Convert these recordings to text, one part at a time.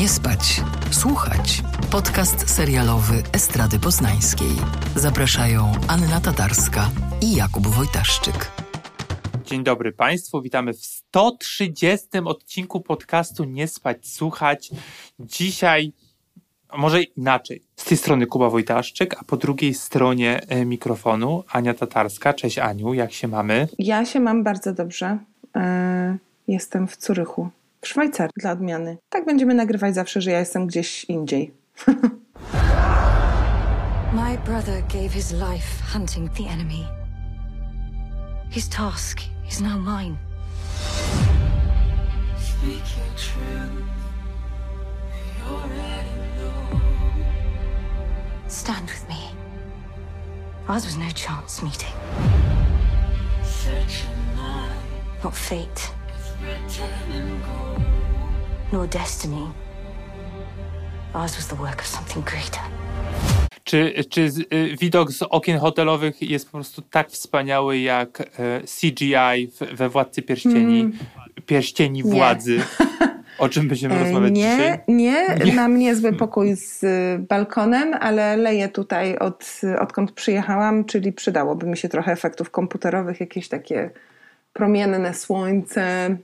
Nie spać, słuchać. Podcast serialowy Estrady Poznańskiej. Zapraszają Anna Tatarska i Jakub Wojtaszczyk. Dzień dobry Państwu, witamy w 130 odcinku podcastu Nie spać, słuchać. Dzisiaj, a może inaczej, z tej strony Kuba Wojtaszczyk, a po drugiej stronie e, mikrofonu Ania Tatarska. Cześć Aniu, jak się mamy? Ja się mam bardzo dobrze. E, jestem w Curychu, Szwajcarii dla odmiany. Tak będziemy nagrywać zawsze, że ja jestem gdzieś indziej. My brother gave his life hunting the enemy. His task is now mine. Speak your truth. You're ready, Stand with me. Ours was no chance meeting, Such a night not fate, nor destiny. Ours was the work of something greater. Czy, czy z, y, widok z okien hotelowych jest po prostu tak wspaniały jak e, CGI w, we Władcy Pierścieni, Pierścieni Nie. Władzy, o czym będziemy rozmawiać nie, dzisiaj? nie, Nie. mam niezły pokój z y, balkonem, ale leję tutaj od, odkąd przyjechałam, czyli przydałoby mi się trochę efektów komputerowych, jakieś takie promienne słońce,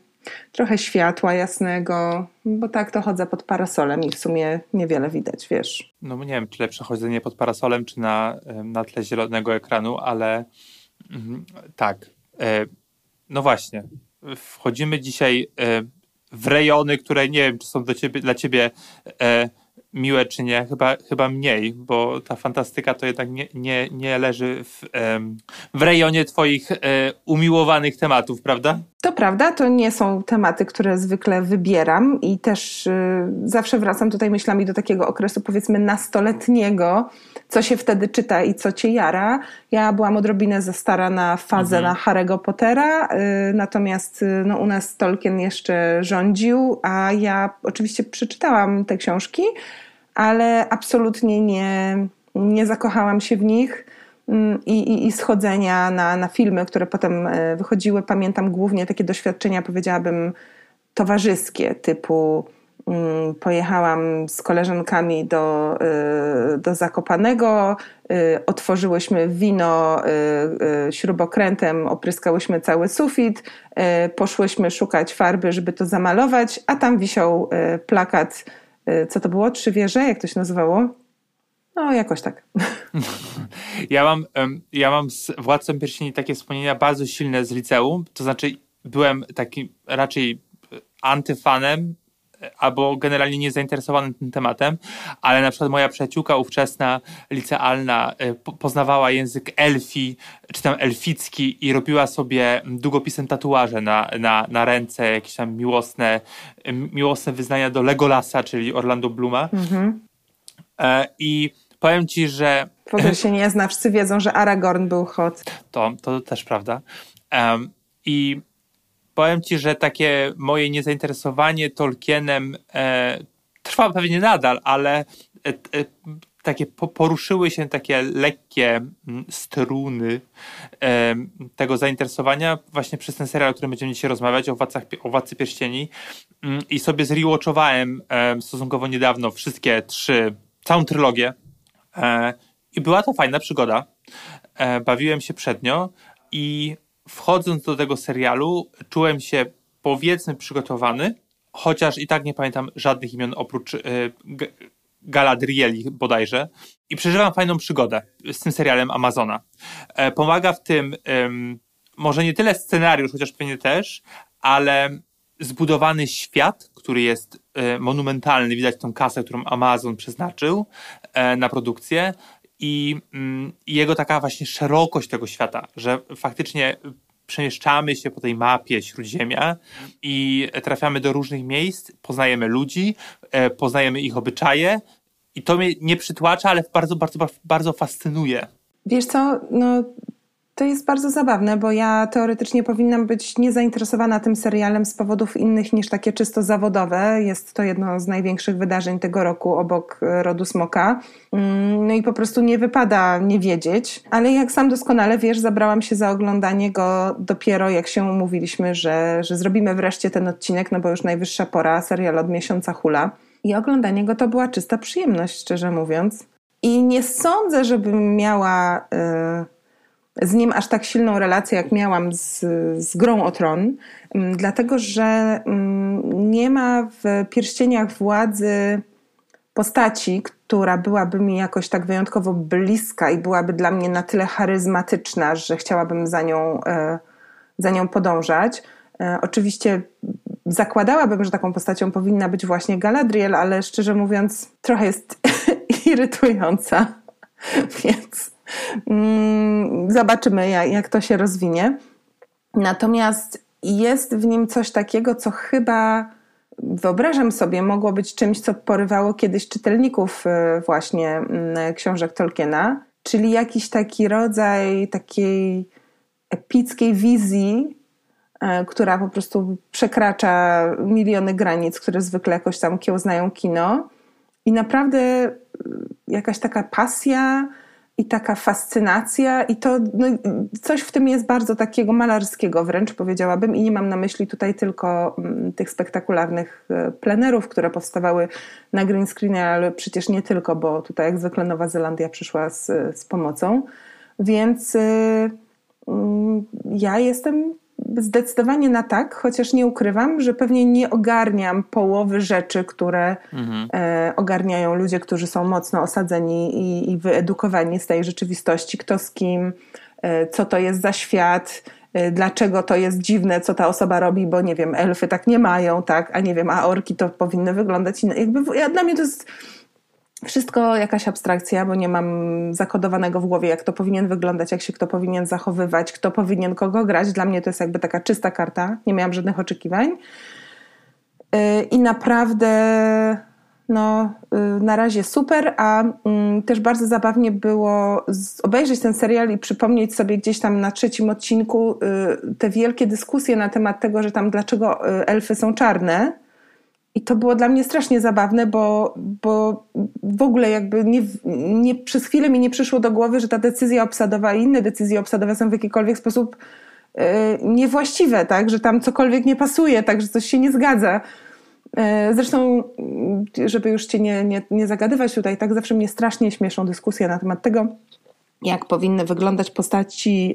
trochę światła jasnego, bo tak to chodzę pod parasolem i w sumie niewiele widać, wiesz. No nie wiem, czy lepsze chodzenie pod parasolem, czy na, na tle zielonego ekranu, ale mhm, tak. E, no właśnie. Wchodzimy dzisiaj e, w rejony, które nie wiem, czy są do ciebie, dla ciebie e, miłe, czy nie. Chyba, chyba mniej, bo ta fantastyka to jednak nie, nie, nie leży w, w rejonie twoich e, umiłowanych tematów, prawda? To prawda, to nie są tematy, które zwykle wybieram i też y, zawsze wracam tutaj myślami do takiego okresu powiedzmy nastoletniego, co się wtedy czyta i co cię jara. Ja byłam odrobinę za stara na fazę na Harry'ego Pottera, y, natomiast y, no, u nas Tolkien jeszcze rządził, a ja oczywiście przeczytałam te książki, ale absolutnie nie, nie zakochałam się w nich. Mm, i, i, i schodzenia na, na filmy, które potem e, wychodziły. Pamiętam głównie takie doświadczenia, powiedziałabym, towarzyskie, typu mm, pojechałam z koleżankami do, y, do Zakopanego, y, otworzyłyśmy wino y, śrubokrętem, opryskałyśmy cały sufit, poszłyśmy szukać farby, żeby to zamalować, a tam wisiał plakat, co to było? Trzy wieże? Jak to się nazywało? No, jakoś tak. Ja mam, ja mam z Władcą Pierścieni takie wspomnienia bardzo silne z liceum, to znaczy byłem taki raczej e, antyfanem albo generalnie niezainteresowanym tym tematem, ale na przykład moja przyjaciółka ówczesna, licealna, po- poznawała język elfi, czy tam elficki i robiła sobie długopisem tatuaże na, na, na ręce, jakieś tam miłosne, miłosne wyznania do Legolasa, czyli Orlando Bluma. E, I powiem ci, że W ogóle się nie zna, wszyscy wiedzą, że Aragorn był hot. to, to też prawda. Em, I powiem ci, że takie moje niezainteresowanie Tolkienem e, trwa pewnie nadal, ale e, e, takie po, poruszyły się takie lekkie struny em, tego zainteresowania właśnie przez ten serial, o którym będziemy dzisiaj rozmawiać, o, Władcach, o Władcy Pierścieni. Mm, I sobie zrewatchowałem em, stosunkowo niedawno wszystkie trzy, całą trylogię. E, I była to fajna przygoda. E, bawiłem się przednio i wchodząc do tego serialu, czułem się powiedzmy przygotowany, chociaż i tak nie pamiętam żadnych imion oprócz G- Galadrieli bodajże. I przeżywam fajną przygodę z tym serialem Amazona. E, pomaga w tym może nie tyle scenariusz, chociaż pewnie też, ale zbudowany świat, który jest e, monumentalny, widać tą kasę, którą Amazon przeznaczył e, na produkcję i, mm, i jego taka właśnie szerokość tego świata, że faktycznie przemieszczamy się po tej mapie Śródziemia i trafiamy do różnych miejsc, poznajemy ludzi, e, poznajemy ich obyczaje i to mnie nie przytłacza, ale bardzo, bardzo, bardzo fascynuje. Wiesz co, no to jest bardzo zabawne, bo ja teoretycznie powinnam być niezainteresowana tym serialem z powodów innych niż takie czysto zawodowe. Jest to jedno z największych wydarzeń tego roku obok e, Rodu Smoka. Mm, No i po prostu nie wypada nie wiedzieć. Ale jak sam doskonale wiesz, zabrałam się za oglądanie go dopiero jak się umówiliśmy, że, że zrobimy wreszcie ten odcinek, no bo już najwyższa pora, serial od miesiąca hula. I oglądanie go to była czysta przyjemność, szczerze mówiąc. I nie sądzę, żebym miała y, z nim aż tak silną relację, jak miałam z, z grą o tron, mm, dlatego że mm, nie ma w pierścieniach władzy postaci, która byłaby mi jakoś tak wyjątkowo bliska i byłaby dla mnie na tyle charyzmatyczna, że chciałabym za nią, e, za nią podążać. E, oczywiście zakładałabym, że taką postacią powinna być właśnie Galadriel, ale szczerze mówiąc, trochę jest irytująca, więc mm, zobaczymy, jak, jak to się rozwinie. Natomiast jest w nim coś takiego, co chyba wyobrażam sobie, mogło być czymś, co porywało kiedyś czytelników y, właśnie mm, książek Tolkiena, czyli jakiś taki rodzaj takiej epickiej wizji, y, która po prostu przekracza miliony granic, które zwykle jakoś tam kiełznają kino. I naprawdę y, jakaś taka pasja, i taka fascynacja, i to no, coś w tym jest bardzo takiego malarskiego wręcz powiedziałabym, i nie mam na myśli tutaj tylko mm, tych spektakularnych e, plenerów, które powstawały na green screenie, ale przecież nie tylko, bo tutaj jak zwykle Nowa Zelandia przyszła z, z pomocą. Więc y, y, ja jestem zdecydowanie na tak, chociaż nie ukrywam, że pewnie nie ogarniam połowy rzeczy, które mhm. e, ogarniają ludzie, którzy są mocno osadzeni i, i wyedukowani z tej rzeczywistości, kto z kim, e, co to jest za świat, e, dlaczego to jest dziwne, co ta osoba robi, bo nie wiem, elfy tak nie mają, tak, a nie wiem, a orki to powinny wyglądać inaczej. Jakby, ja, dla mnie to jest wszystko jakaś abstrakcja, bo nie mam zakodowanego w głowie, jak to powinien wyglądać, jak się kto powinien zachowywać, kto powinien kogo grać. Dla mnie to jest jakby taka czysta karta. Nie miałam żadnych oczekiwań. Y, I naprawdę no, y, na razie super, a mm, też bardzo zabawnie było obejrzeć ten serial i przypomnieć sobie gdzieś tam na trzecim odcinku y, te wielkie dyskusje na temat tego, że tam dlaczego elfy są czarne i to było dla mnie strasznie zabawne, bo, bo w ogóle jakby nie, nie, przez chwilę mi nie przyszło do głowy, że ta decyzja obsadowa i inne decyzje obsadowe są w jakikolwiek sposób yy, niewłaściwe, tak? że tam cokolwiek nie pasuje, tak? że coś się nie zgadza. Yy, zresztą, żeby już cię nie, nie, nie zagadywać tutaj, tak zawsze mnie strasznie śmieszą dyskusje na temat tego, jak powinny wyglądać postaci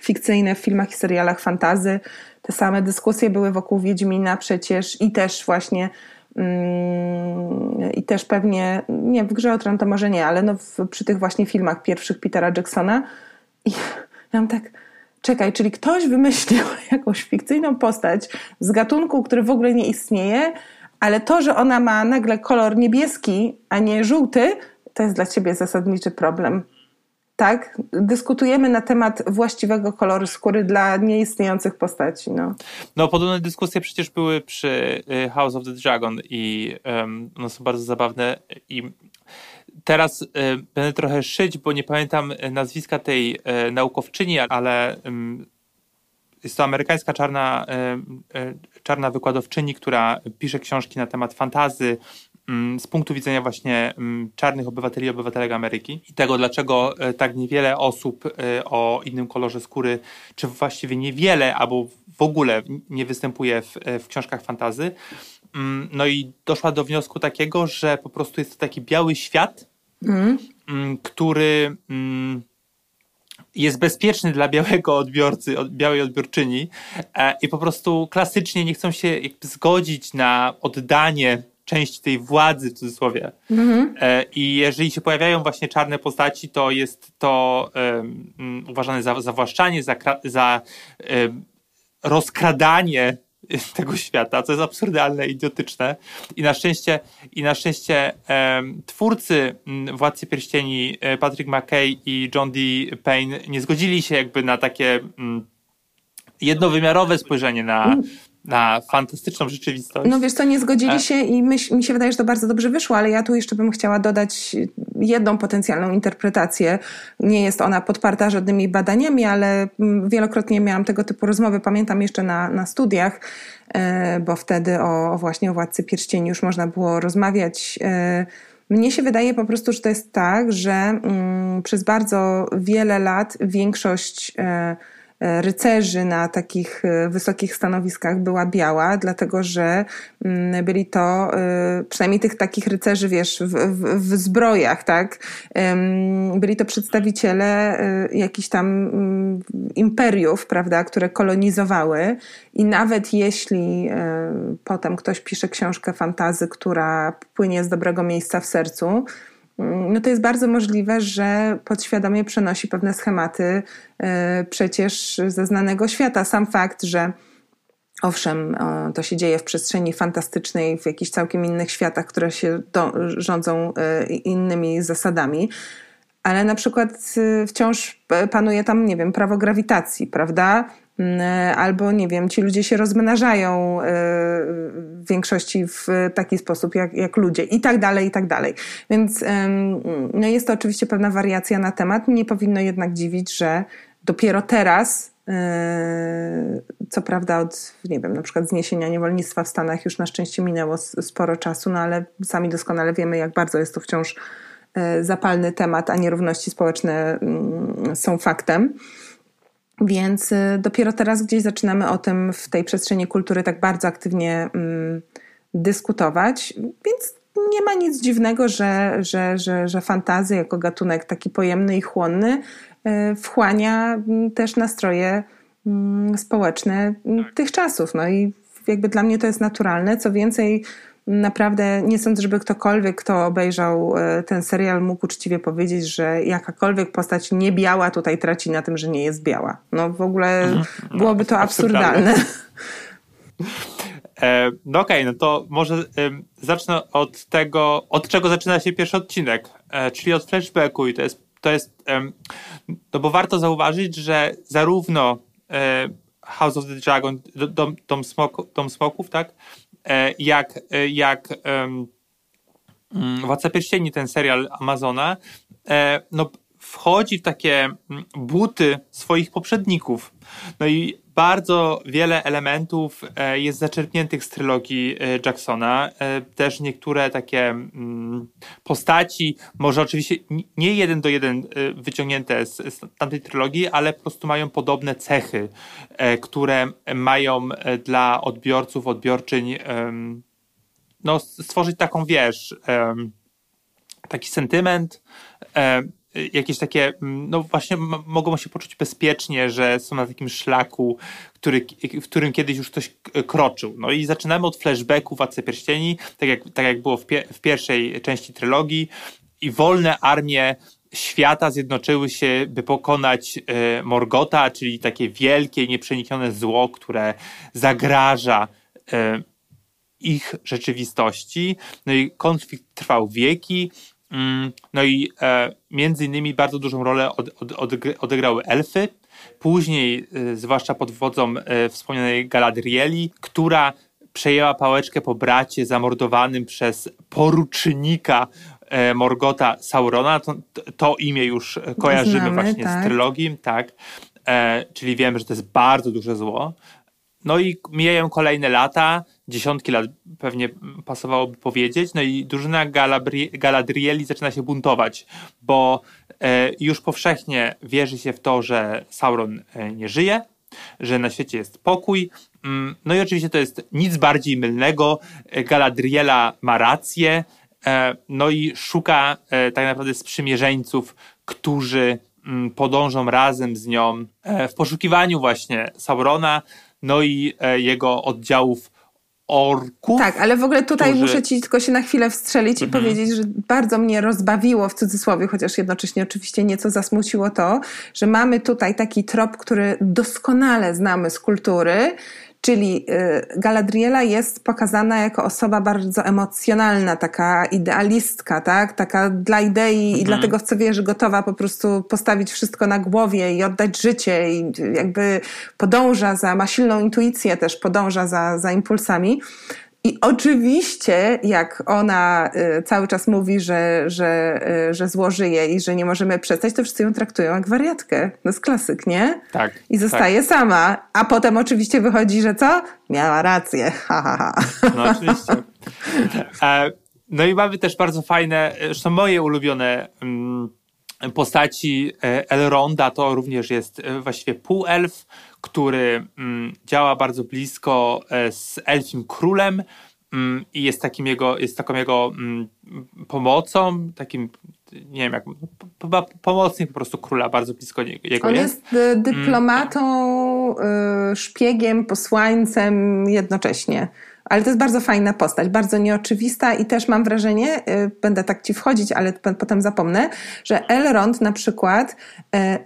fikcyjne w filmach i serialach fantazy, te same dyskusje były wokół Wiedźmina przecież i też właśnie mm, i też pewnie, nie, w Grze o Tron to może nie, ale no w, przy tych właśnie filmach pierwszych Petera Jacksona. I ja mam tak, czekaj, czyli ktoś wymyślił jakąś fikcyjną postać z gatunku, który w ogóle nie istnieje, ale to, że ona ma nagle kolor niebieski, a nie żółty, to jest dla ciebie zasadniczy problem tak, dyskutujemy na temat właściwego koloru skóry dla nieistniejących postaci. No, no podobne dyskusje przecież były przy y, House of the Dragon i um, one są bardzo zabawne i teraz y, będę trochę szyć, bo nie pamiętam nazwiska tej y, naukowczyni, ale y, jest to amerykańska czarna, y, y, czarna wykładowczyni, która pisze książki na temat fantazy, z punktu widzenia właśnie mm, czarnych obywateli i obywatelek Ameryki i tego, dlaczego e, tak niewiele osób e, o innym kolorze skóry, czy właściwie niewiele, albo w ogóle nie występuje w, e, w książkach fantazy. Mm, no i doszła do wniosku takiego, że po prostu jest to taki biały świat, mm. który jest bezpieczny dla białego odbiorcy, białej odbiorczyni i po prostu klasycznie nie chcą się zgodzić na oddanie część tej władzy w cudzysłowie. Mhm. E, I jeżeli się pojawiają właśnie czarne postaci, to jest to um, uważane za zawłaszczanie, za, za um, rozkradanie tego świata, co jest absurdalne, idiotyczne. I na szczęście, i na szczęście um, twórcy Władcy Pierścieni, e, Patrick McKay i John D. Payne, nie zgodzili się jakby na takie um, jednowymiarowe spojrzenie na, mm na fantastyczną rzeczywistość. No wiesz co, nie zgodzili e. się i my, mi się wydaje, że to bardzo dobrze wyszło, ale ja tu jeszcze bym chciała dodać jedną potencjalną interpretację. Nie jest ona podparta żadnymi badaniami, ale mm, wielokrotnie miałam tego typu rozmowy, pamiętam jeszcze na, na studiach, e, bo wtedy o, właśnie o Władcy Pierścieni już można było rozmawiać. E, mnie się wydaje po prostu, że to jest tak, że mm, przez bardzo wiele lat większość rycerzy na takich e, wysokich stanowiskach była biała, dlatego że mm, byli to, e, przynajmniej tych takich rycerzy, wiesz, w, w, w zbrojach, tak? Byli to przedstawiciele jakichś tam mm, imperiów, prawda, które kolonizowały i nawet jeśli potem ktoś pisze książkę fantazy, która płynie z dobrego miejsca w sercu, no to jest bardzo możliwe, że podświadomie przenosi pewne schematy e, przecież ze znanego świata. Sam fakt, że Owszem, to się dzieje w przestrzeni fantastycznej, w jakichś całkiem innych światach, które się do, rządzą e, innymi zasadami, ale na przykład e, wciąż panuje tam, nie wiem, prawo grawitacji, prawda? Mm, albo nie wiem, ci ludzie się rozmnażają e, w większości w taki sposób jak, jak ludzie i tak dalej, i tak dalej. Więc no jest to oczywiście pewna wariacja na temat. Nie powinno jednak dziwić, że dopiero teraz e, co prawda od, nie wiem, na przykład zniesienia niewolnictwa w Stanach już na szczęście minęło sporo czasu, no ale sami doskonale wiemy, jak bardzo jest to wciąż e, zapalny temat, a nierówności społeczne mm, są faktem. Więc y, dopiero teraz gdzieś zaczynamy o tym w tej przestrzeni kultury tak bardzo aktywnie mm, dyskutować, więc nie ma nic dziwnego, że, że, że, że fantazja jako gatunek taki pojemny i chłonny y, wchłania mm, też nastroje mm, społeczne tak. tych czasów. No i jakby dla mnie to jest naturalne. Co więcej, naprawdę nie sądzę, żeby ktokolwiek, kto obejrzał e, ten serial, mógł uczciwie powiedzieć, że jakakolwiek postać niebiała tutaj traci na tym, że nie jest biała. No w ogóle mhm. no, byłoby to absurdalne. E, no okej, okay, no to może zacznę od tego, od czego zaczyna się pierwszy odcinek, e, czyli od flashbacku i to jest, to jest no bo warto zauważyć, że zarówno House of the Dragon, Dom, Dom, Smok, Dom Smoków, tak, jak, e, jak um, Władca Pierścieni, ten serial Amazona, e, no, wchodzi w takie mm, buty swoich poprzedników. No i bardzo wiele elementów jest zaczerpniętych z trylogii Jacksona. Też niektóre takie mm, postaci, może oczywiście nie jeden do jeden wyciągnięte z, z tamtej trylogii, ale po prostu mają podobne cechy, które mają dla odbiorców, odbiorczyń no, stworzyć taką, wiesz, taki sentyment, jakieś takie, no właśnie mogą się poczuć bezpiecznie, że są na takim szlaku, który, w którym kiedyś już ktoś kroczył. No i zaczynamy od flashbacków Władcy Pierścieni, tak jak, tak jak było w, pie, w pierwszej części trylogii i wolne armie świata zjednoczyły się, by pokonać Morgota, czyli takie wielkie, nieprzeniknione zło, które zagraża ich rzeczywistości. No i konflikt trwał wieki. Mm, no i e, między innymi bardzo dużą rolę od, od, od, odegrały elfy. Później, e, zwłaszcza pod wodzą e, wspomnianej Galadrieli, która przejęła pałeczkę po bracie zamordowanym przez porucznika e, Morgota Saurona. To, to, imię już kojarzymy Znamy, właśnie tak. z trylogii, tak. E, czyli wiemy, że to jest bardzo duże zło. No i mijają kolejne lata, dziesiątki lat pewnie pasowałoby powiedzieć, no i drużyna Galabri Galadrieli zaczyna się buntować, bo e, już powszechnie wierzy się w to, że Sauron e, nie żyje, że na świecie jest pokój. Mm, no i oczywiście to jest nic bardziej mylnego. Galadriela ma rację, e, no i szuka tak naprawdę sprzymierzeńców, którzy mm, podążą razem z nią w poszukiwaniu właśnie Saurona, no i e, jego oddziałów orków. Tak, ale w ogóle tutaj którzy... muszę ci tylko się na chwilę wstrzelić mhm. i powiedzieć, że bardzo mnie rozbawiło w cudzysłowie, chociaż jednocześnie oczywiście nieco zasmuciło to, że mamy tutaj taki trop, który doskonale znamy z kultury, Czyli y, Galadriela jest pokazana jako osoba bardzo emocjonalna, taka idealistka, tak? Taka dla idei mhm. i dla tego, w co wierzy, gotowa po prostu postawić wszystko na głowie i oddać życie i jakby podąża za, ma silną intuicję też, podąża za, za impulsami. I oczywiście, jak ona y, cały czas mówi, że, że, y, że zło żyje i że nie możemy przestać, to wszyscy ją traktują jak wariatkę. To jest klasyk, nie? Tak. I zostaje tak. sama. A potem oczywiście wychodzi, że co? Miała rację. Ha, ha, ha. No oczywiście. E, no i mamy też bardzo fajne, zresztą moje ulubione mm, postaci e, Elronda to również jest e, właściwie półelf, który mm, działa bardzo blisko e, z elfim królem mm, i jest takim jego, jest taką jego mm, pomocą, takim nie wiem jak, pomocnik po prostu króla, bardzo blisko nie- jego On jest. jest dyplomatą, szpiegiem, posłańcem jednocześnie. Ale to jest bardzo fajna postać, bardzo nieoczywista i też mam wrażenie, y, będę tak ci wchodzić, ale potem zapomnę, że Elrond na przykład,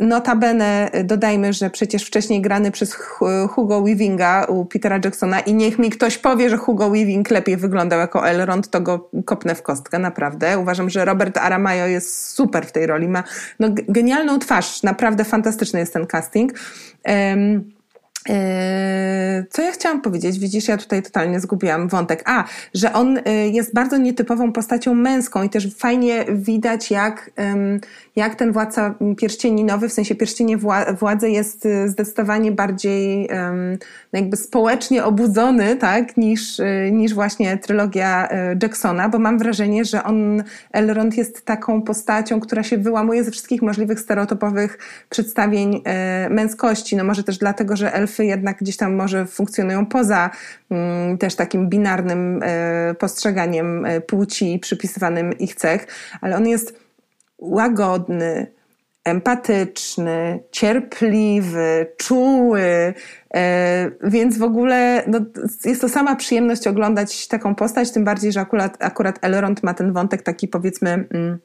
y, notabene y, dodajmy, że przecież wcześniej grany przez Hu- Hugo Weavinga u Petera Jacksona i niech mi ktoś powie, że Hugo Weaving lepiej wyglądał jako Elrond, to go kopnę w kostkę, naprawdę. Uważam, że Robert Aramayo jest super w tej roli, ma no, genialną twarz, naprawdę fantastyczny jest ten casting. Eee, Co ja chciałam powiedzieć? Widzisz, ja tutaj totalnie zgubiłam wątek. A, że on y, jest bardzo nietypową postacią męską i też fajnie widać, jak, jak ten władca pierścieni nowy, w sensie pierścienie wła- władzy jest y, zdecydowanie bardziej no jakby społecznie obudzony, tak, niż, y, niż właśnie trylogia Jacksona, bo mam wrażenie, że on, Elrond jest taką postacią, która się wyłamuje ze wszystkich możliwych stereotypowych przedstawień męskości. No może też dlatego, że jednak gdzieś tam może funkcjonują poza mm, też takim binarnym e, postrzeganiem e, płci przypisywanym ich cech, ale on jest łagodny, empatyczny, cierpliwy, czuły, e, więc w ogóle no, jest to sama przyjemność oglądać taką postać, tym bardziej, że akurat, akurat Elrond ma ten wątek taki powiedzmy mm,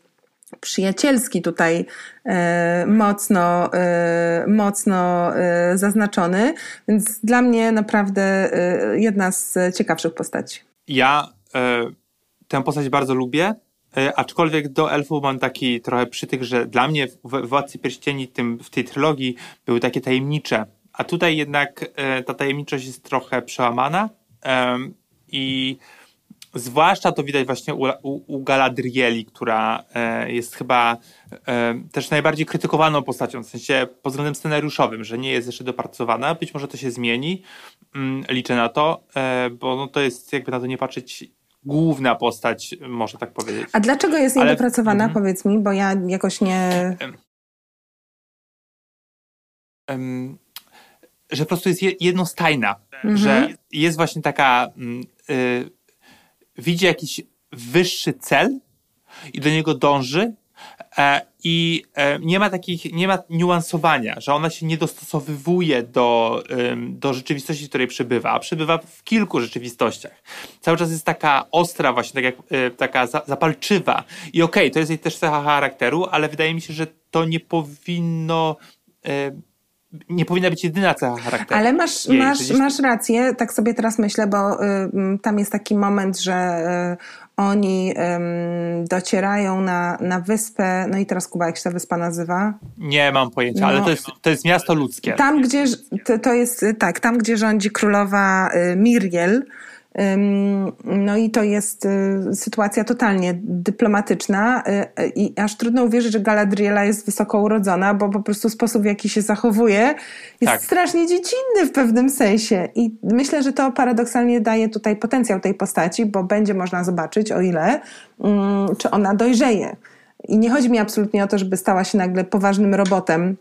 przyjacielski tutaj e, mocno, e, mocno e, zaznaczony, więc dla mnie naprawdę jedna z ciekawszych postaci. Ja tę postać bardzo lubię, aczkolwiek do elfów mam taki trochę przytyk, że dla mnie w Władcy Pierścieni tym, w tej trylogii były takie tajemnicze, a tutaj jednak ta tajemniczość jest trochę przełamana i zwłaszcza to widać właśnie u, u, u Galadrieli, która e, jest chyba e, też najbardziej krytykowaną postacią, w sensie pod względem scenariuszowym, że nie jest jeszcze dopracowana. Być może to się zmieni, mm, liczę na to, e, bo no to jest jakby na to nie patrzeć główna postać, można tak powiedzieć. A dlaczego jest Ale- niedopracowana, Mhm. powiedz mi, bo ja jakoś nie... że po prostu jest je- jednostajna, Mhm. że jest właśnie taka, mm, y, widzi jakiś wyższy cel i do niego dąży e, i e, nie ma takich, nie ma niuansowania, że ona się nie dostosowywuje do, do rzeczywistości, w której przebywa, a przebywa w kilku rzeczywistościach. Cały czas jest taka ostra właśnie, tak jak, y, taka za, zapalczywa i okej, to jest jej też cecha charakteru, ale wydaje mi się, że to nie powinno nie powinna być jedyna cecha charakteru. Ale masz, jej, masz, gdzieś- masz rację, tak sobie teraz myślę, bo y, tam jest taki moment, że y, oni ym, docierają na, na wyspę, no i teraz Kuba, jak się ta wyspa nazywa? Nie mam pojęcia, ale No. to jest, to jest miasto ludzkie. Tam, gdzie, to, to jest, y, tak, tam, gdzie rządzi królowa y, Miriel, No i to jest y, sytuacja totalnie dyplomatyczna y, y, i aż trudno uwierzyć, że Galadriela jest wysoko urodzona, bo po prostu sposób w jaki się zachowuje jest Tak. strasznie dziecinny w pewnym sensie i myślę, że to paradoksalnie daje tutaj potencjał tej postaci, bo będzie można zobaczyć o ile, mm, czy ona dojrzeje. I nie chodzi mi absolutnie o to, żeby stała się nagle poważnym robotem,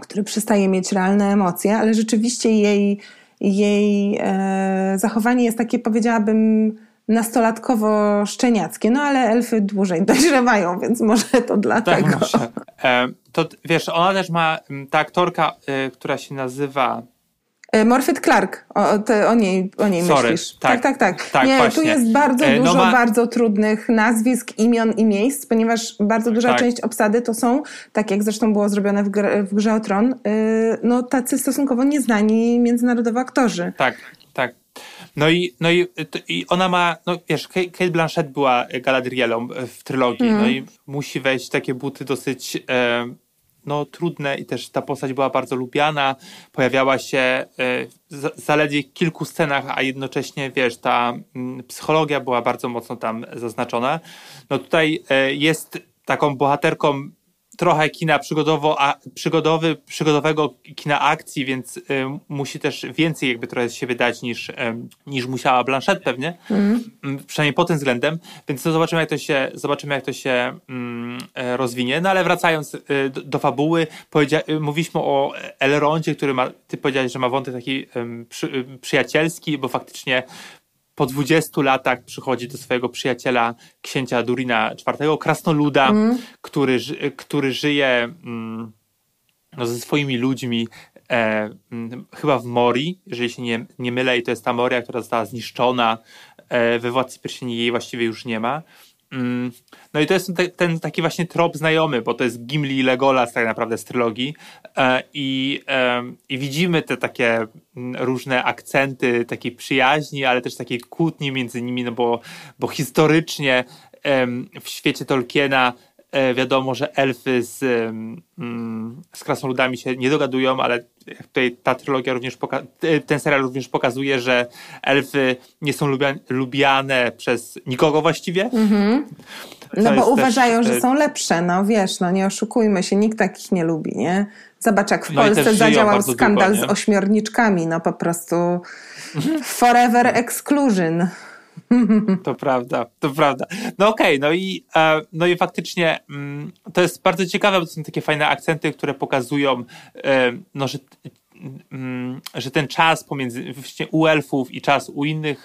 który przestaje mieć realne emocje, ale rzeczywiście jej, jej e, zachowanie jest takie, powiedziałabym, nastolatkowo-szczeniackie. No ale elfy dłużej dojrzewają, więc może to dlatego. Tak, może. E, to wiesz, ona też ma, ta aktorka, e, która się nazywa Morfyt Clark, o, te, o niej, o niej Sorry, myślisz. tak, tak, tak. tak, Nie, tu właśnie. jest bardzo E, no dużo ma- bardzo trudnych nazwisk, imion i miejsc, ponieważ bardzo duża Tak. część obsady to są, tak jak zresztą było zrobione w, gr- w Grze o Tron, y, no tacy stosunkowo nieznani międzynarodowo aktorzy. Tak, tak. No i, no i, i ona ma, no wiesz, Kate Blanchett była Galadrielą w trylogii, no i musi wejść w takie buty dosyć e, no, trudne i też ta postać była bardzo lubiana, pojawiała się e, w zaledwie kilku scenach, a jednocześnie, wiesz, ta mm, psychologia była bardzo mocno tam zaznaczona. No tutaj e, jest taką bohaterką trochę kina przygodowo, a, przygodowy, przygodowego kina akcji, więc y, musi też więcej jakby trochę z siebie dać niż, y, niż musiała Blanchett pewnie, mm. przynajmniej pod tym względem, więc to zobaczymy jak to się, zobaczymy jak to się e, rozwinie, no ale wracając y, do, do, fabuły, y, mówiliśmy o Elrondzie, który ma, ty powiedziałeś, że ma wątek taki przy, y, przyjacielski, bo faktycznie po 20 latach przychodzi do swojego przyjaciela, księcia Durina IV, krasnoluda, mm. który, który żyje mm, no, ze swoimi ludźmi e, mm, chyba w Mori, jeżeli się nie, nie mylę, i to jest ta Moria, która została zniszczona. E, we Władcy Pierścieni jej właściwie już nie ma. Mm, no i to jest ten, ten, taki właśnie trop znajomy, bo to jest Gimli i Legolas tak naprawdę z trylogii. E, i, i widzimy te takie mm, różne akcenty takiej przyjaźni, ale też takiej kłótni między nimi, no bo, bo historycznie w świecie Tolkiena wiadomo, że elfy z, mm, z krasnoludami się nie dogadują, ale tutaj ta trylogia również, e, ten serial również pokazuje, że elfy nie są lubiane, lubiane przez nikogo właściwie. Mhm. No bo uważają, też, że są lepsze, no wiesz, no nie oszukujmy się, nikt takich nie lubi, nie? Zobacz, jak w no Polsce zadziałał skandal długo, z ośmiorniczkami, no po prostu forever exclusion. To prawda, to prawda. No okej, okay, no, i, e, no i faktycznie mm, to jest bardzo ciekawe, bo to są takie fajne akcenty, które pokazują, e, no, że, mm, że ten czas pomiędzy właśnie u elfów i czas u innych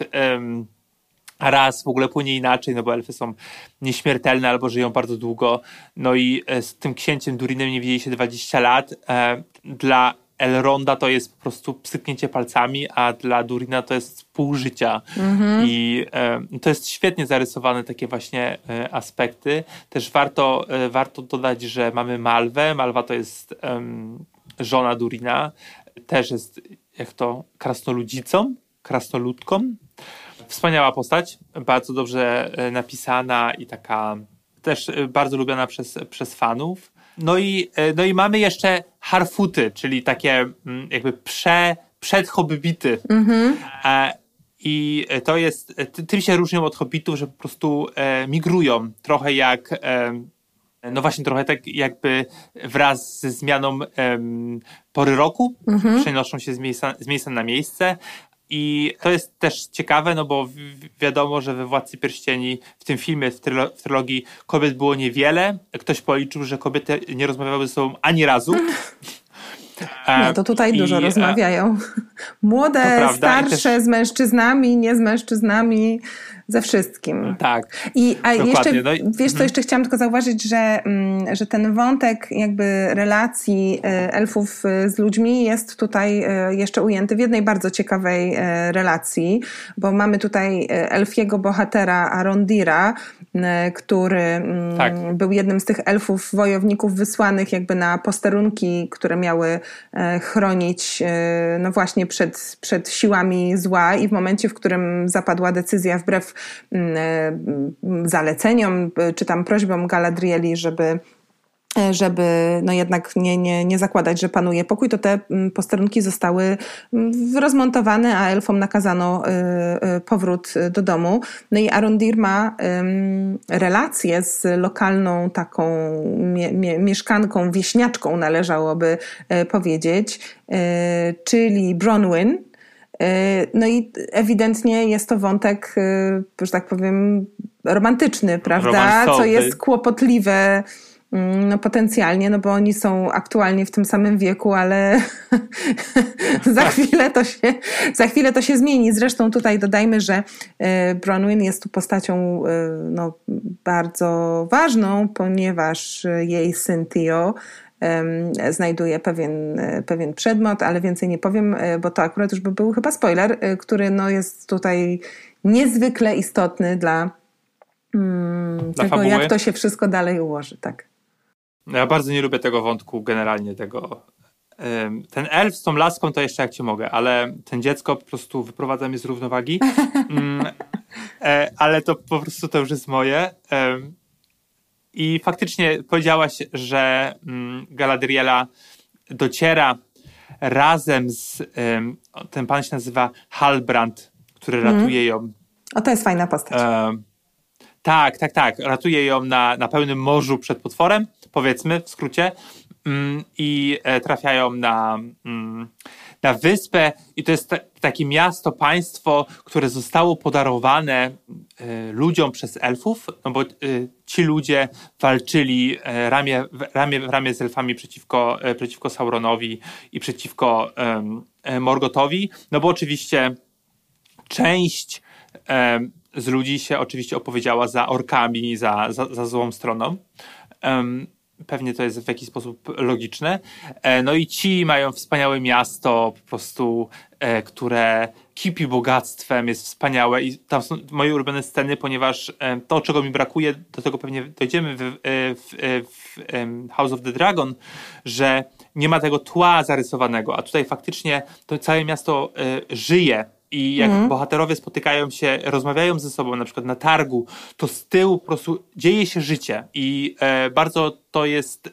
raz w ogóle płynie inaczej, no bo elfy są nieśmiertelne albo żyją bardzo długo. No i e, z tym księciem Durinem nie widzieli się 20 lat. Dla Elronda to jest po prostu psyknięcie palcami, a dla Durina to jest pół życia. Mm-hmm. I e, to jest świetnie zarysowane takie właśnie e, aspekty. Też warto, e, warto dodać, że mamy Malwę. Malwa to jest żona Durina. Też jest, jak to, krasnoludzicą, krasnoludką. Wspaniała postać, bardzo dobrze e, napisana i taka też e, bardzo lubiana przez, przez fanów. No i, e, no i mamy jeszcze harfuty, czyli takie mm, jakby prze, przed hobbity. Mhm. E, I to jest, tym się różnią od hobbitów, że po prostu e, migrują trochę jak, e, no właśnie trochę tak jakby wraz ze zmianą e, pory roku, mhm. przenoszą się z miejsca, z miejsca na miejsce, i to jest też ciekawe, no bo wiadomo, że we Władcy Pierścieni, w tym filmie, w, trylo w trylogii kobiet było niewiele. Ktoś policzył, że kobiety nie rozmawiały ze sobą ani razu. No to tutaj I, dużo rozmawiają. Młode, starsze też... z mężczyznami, nie z mężczyznami ze wszystkim. Tak. I a jeszcze, no wiesz co, mhm. jeszcze chciałam tylko zauważyć, że, mm, że ten wątek jakby relacji e, elfów e, z ludźmi jest tutaj e, jeszcze ujęty w jednej bardzo ciekawej relacji, bo mamy tutaj elfiego bohatera Arondira, który mm, tak. był jednym z tych elfów wojowników wysłanych jakby na posterunki, które miały chronić no właśnie przed, przed siłami zła i w momencie, w którym zapadła decyzja wbrew zaleceniom, czy tam prośbom Galadrieli, żeby żeby no jednak nie, nie, nie zakładać, że panuje pokój, to te mm, posterunki zostały mm, rozmontowane, a elfom nakazano powrót do domu. No i Arondir ma relację z lokalną taką mie, mieszkanką, wieśniaczką należałoby e, powiedzieć, e, czyli Bronwyn, E, no i ewidentnie jest to wątek, e, że tak powiem, romantyczny, prawda? Co jest kłopotliwe mm, no potencjalnie, no bo oni są aktualnie w tym samym wieku, ale za chwilę to się, za chwilę to się zmieni. Zresztą tutaj dodajmy, że e, Bronwyn jest tu postacią no, bardzo ważną, ponieważ jej syn Theo znajduje pewien, pewien przedmiot, ale więcej nie powiem, e, bo to akurat już by był chyba spoiler, e, który no jest tutaj niezwykle istotny dla, mm, dla tego, fabuły. jak to się wszystko dalej ułoży. Tak. Ja bardzo nie lubię tego wątku generalnie, tego ten elf z tą laską to jeszcze jak ci mogę, ale ten dziecko po prostu wyprowadza mnie z równowagi. Mm, e, ale to po prostu to już jest moje. I faktycznie powiedziałaś, że mm, Galadriela dociera razem z. ten pan się nazywa Halbrand, który mm. ratuje ją. O, to jest fajna postać. tak, tak, tak. Ratuje ją na, na pełnym morzu przed potworem. powiedzmy w skrócie, mm, i e, trafiają na, mm, na wyspę i to jest ta, takie miasto, państwo, które zostało podarowane e, ludziom przez elfów, no bo e, ci ludzie walczyli e, ramię, ramię ramię z elfami przeciwko, przeciwko Sauronowi i przeciwko Morgotowi, no bo oczywiście część z ludzi się oczywiście opowiedziała za orkami, za, za, za złą stroną. Pewnie to jest w jakiś sposób logiczne. E, no i ci mają wspaniałe miasto, po prostu, e, które kipi bogactwem, jest wspaniałe i tam są moje ulubione sceny, ponieważ e, to, czego mi brakuje, do tego pewnie dojdziemy w, w, w House of the Dragon, że nie ma tego tła zarysowanego, a tutaj faktycznie to całe miasto żyje i jak bohaterowie spotykają się, rozmawiają ze sobą, na przykład na targu, to z tyłu po prostu dzieje się życie i e, bardzo to jest e,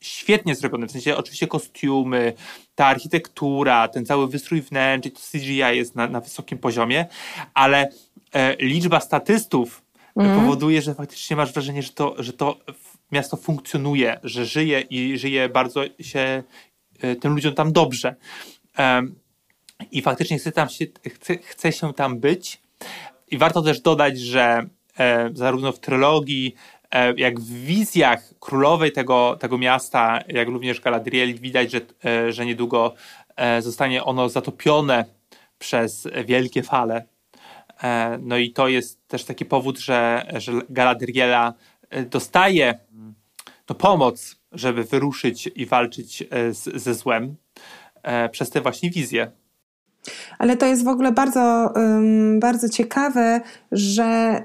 świetnie zrobione. W sensie oczywiście kostiumy, ta architektura, ten cały wystrój wnętrz to CGI jest na, na wysokim poziomie, ale e, liczba statystów powoduje, że faktycznie masz wrażenie, że to, że to miasto funkcjonuje, że żyje i żyje bardzo się e, tym ludziom tam dobrze. I faktycznie chce, tam się, chce, chce się tam być. I warto też dodać, że e, zarówno w trylogii, e, jak w wizjach królowej tego, tego miasta, jak również Galadriel, widać, że, e, że niedługo e, zostanie ono zatopione przez wielkie fale. E, no i to jest też taki powód, że, że Galadriela e, dostaje no, pomoc, żeby wyruszyć i walczyć z, ze złem przez te właśnie wizje. Ale to jest w ogóle bardzo, bardzo ciekawe, że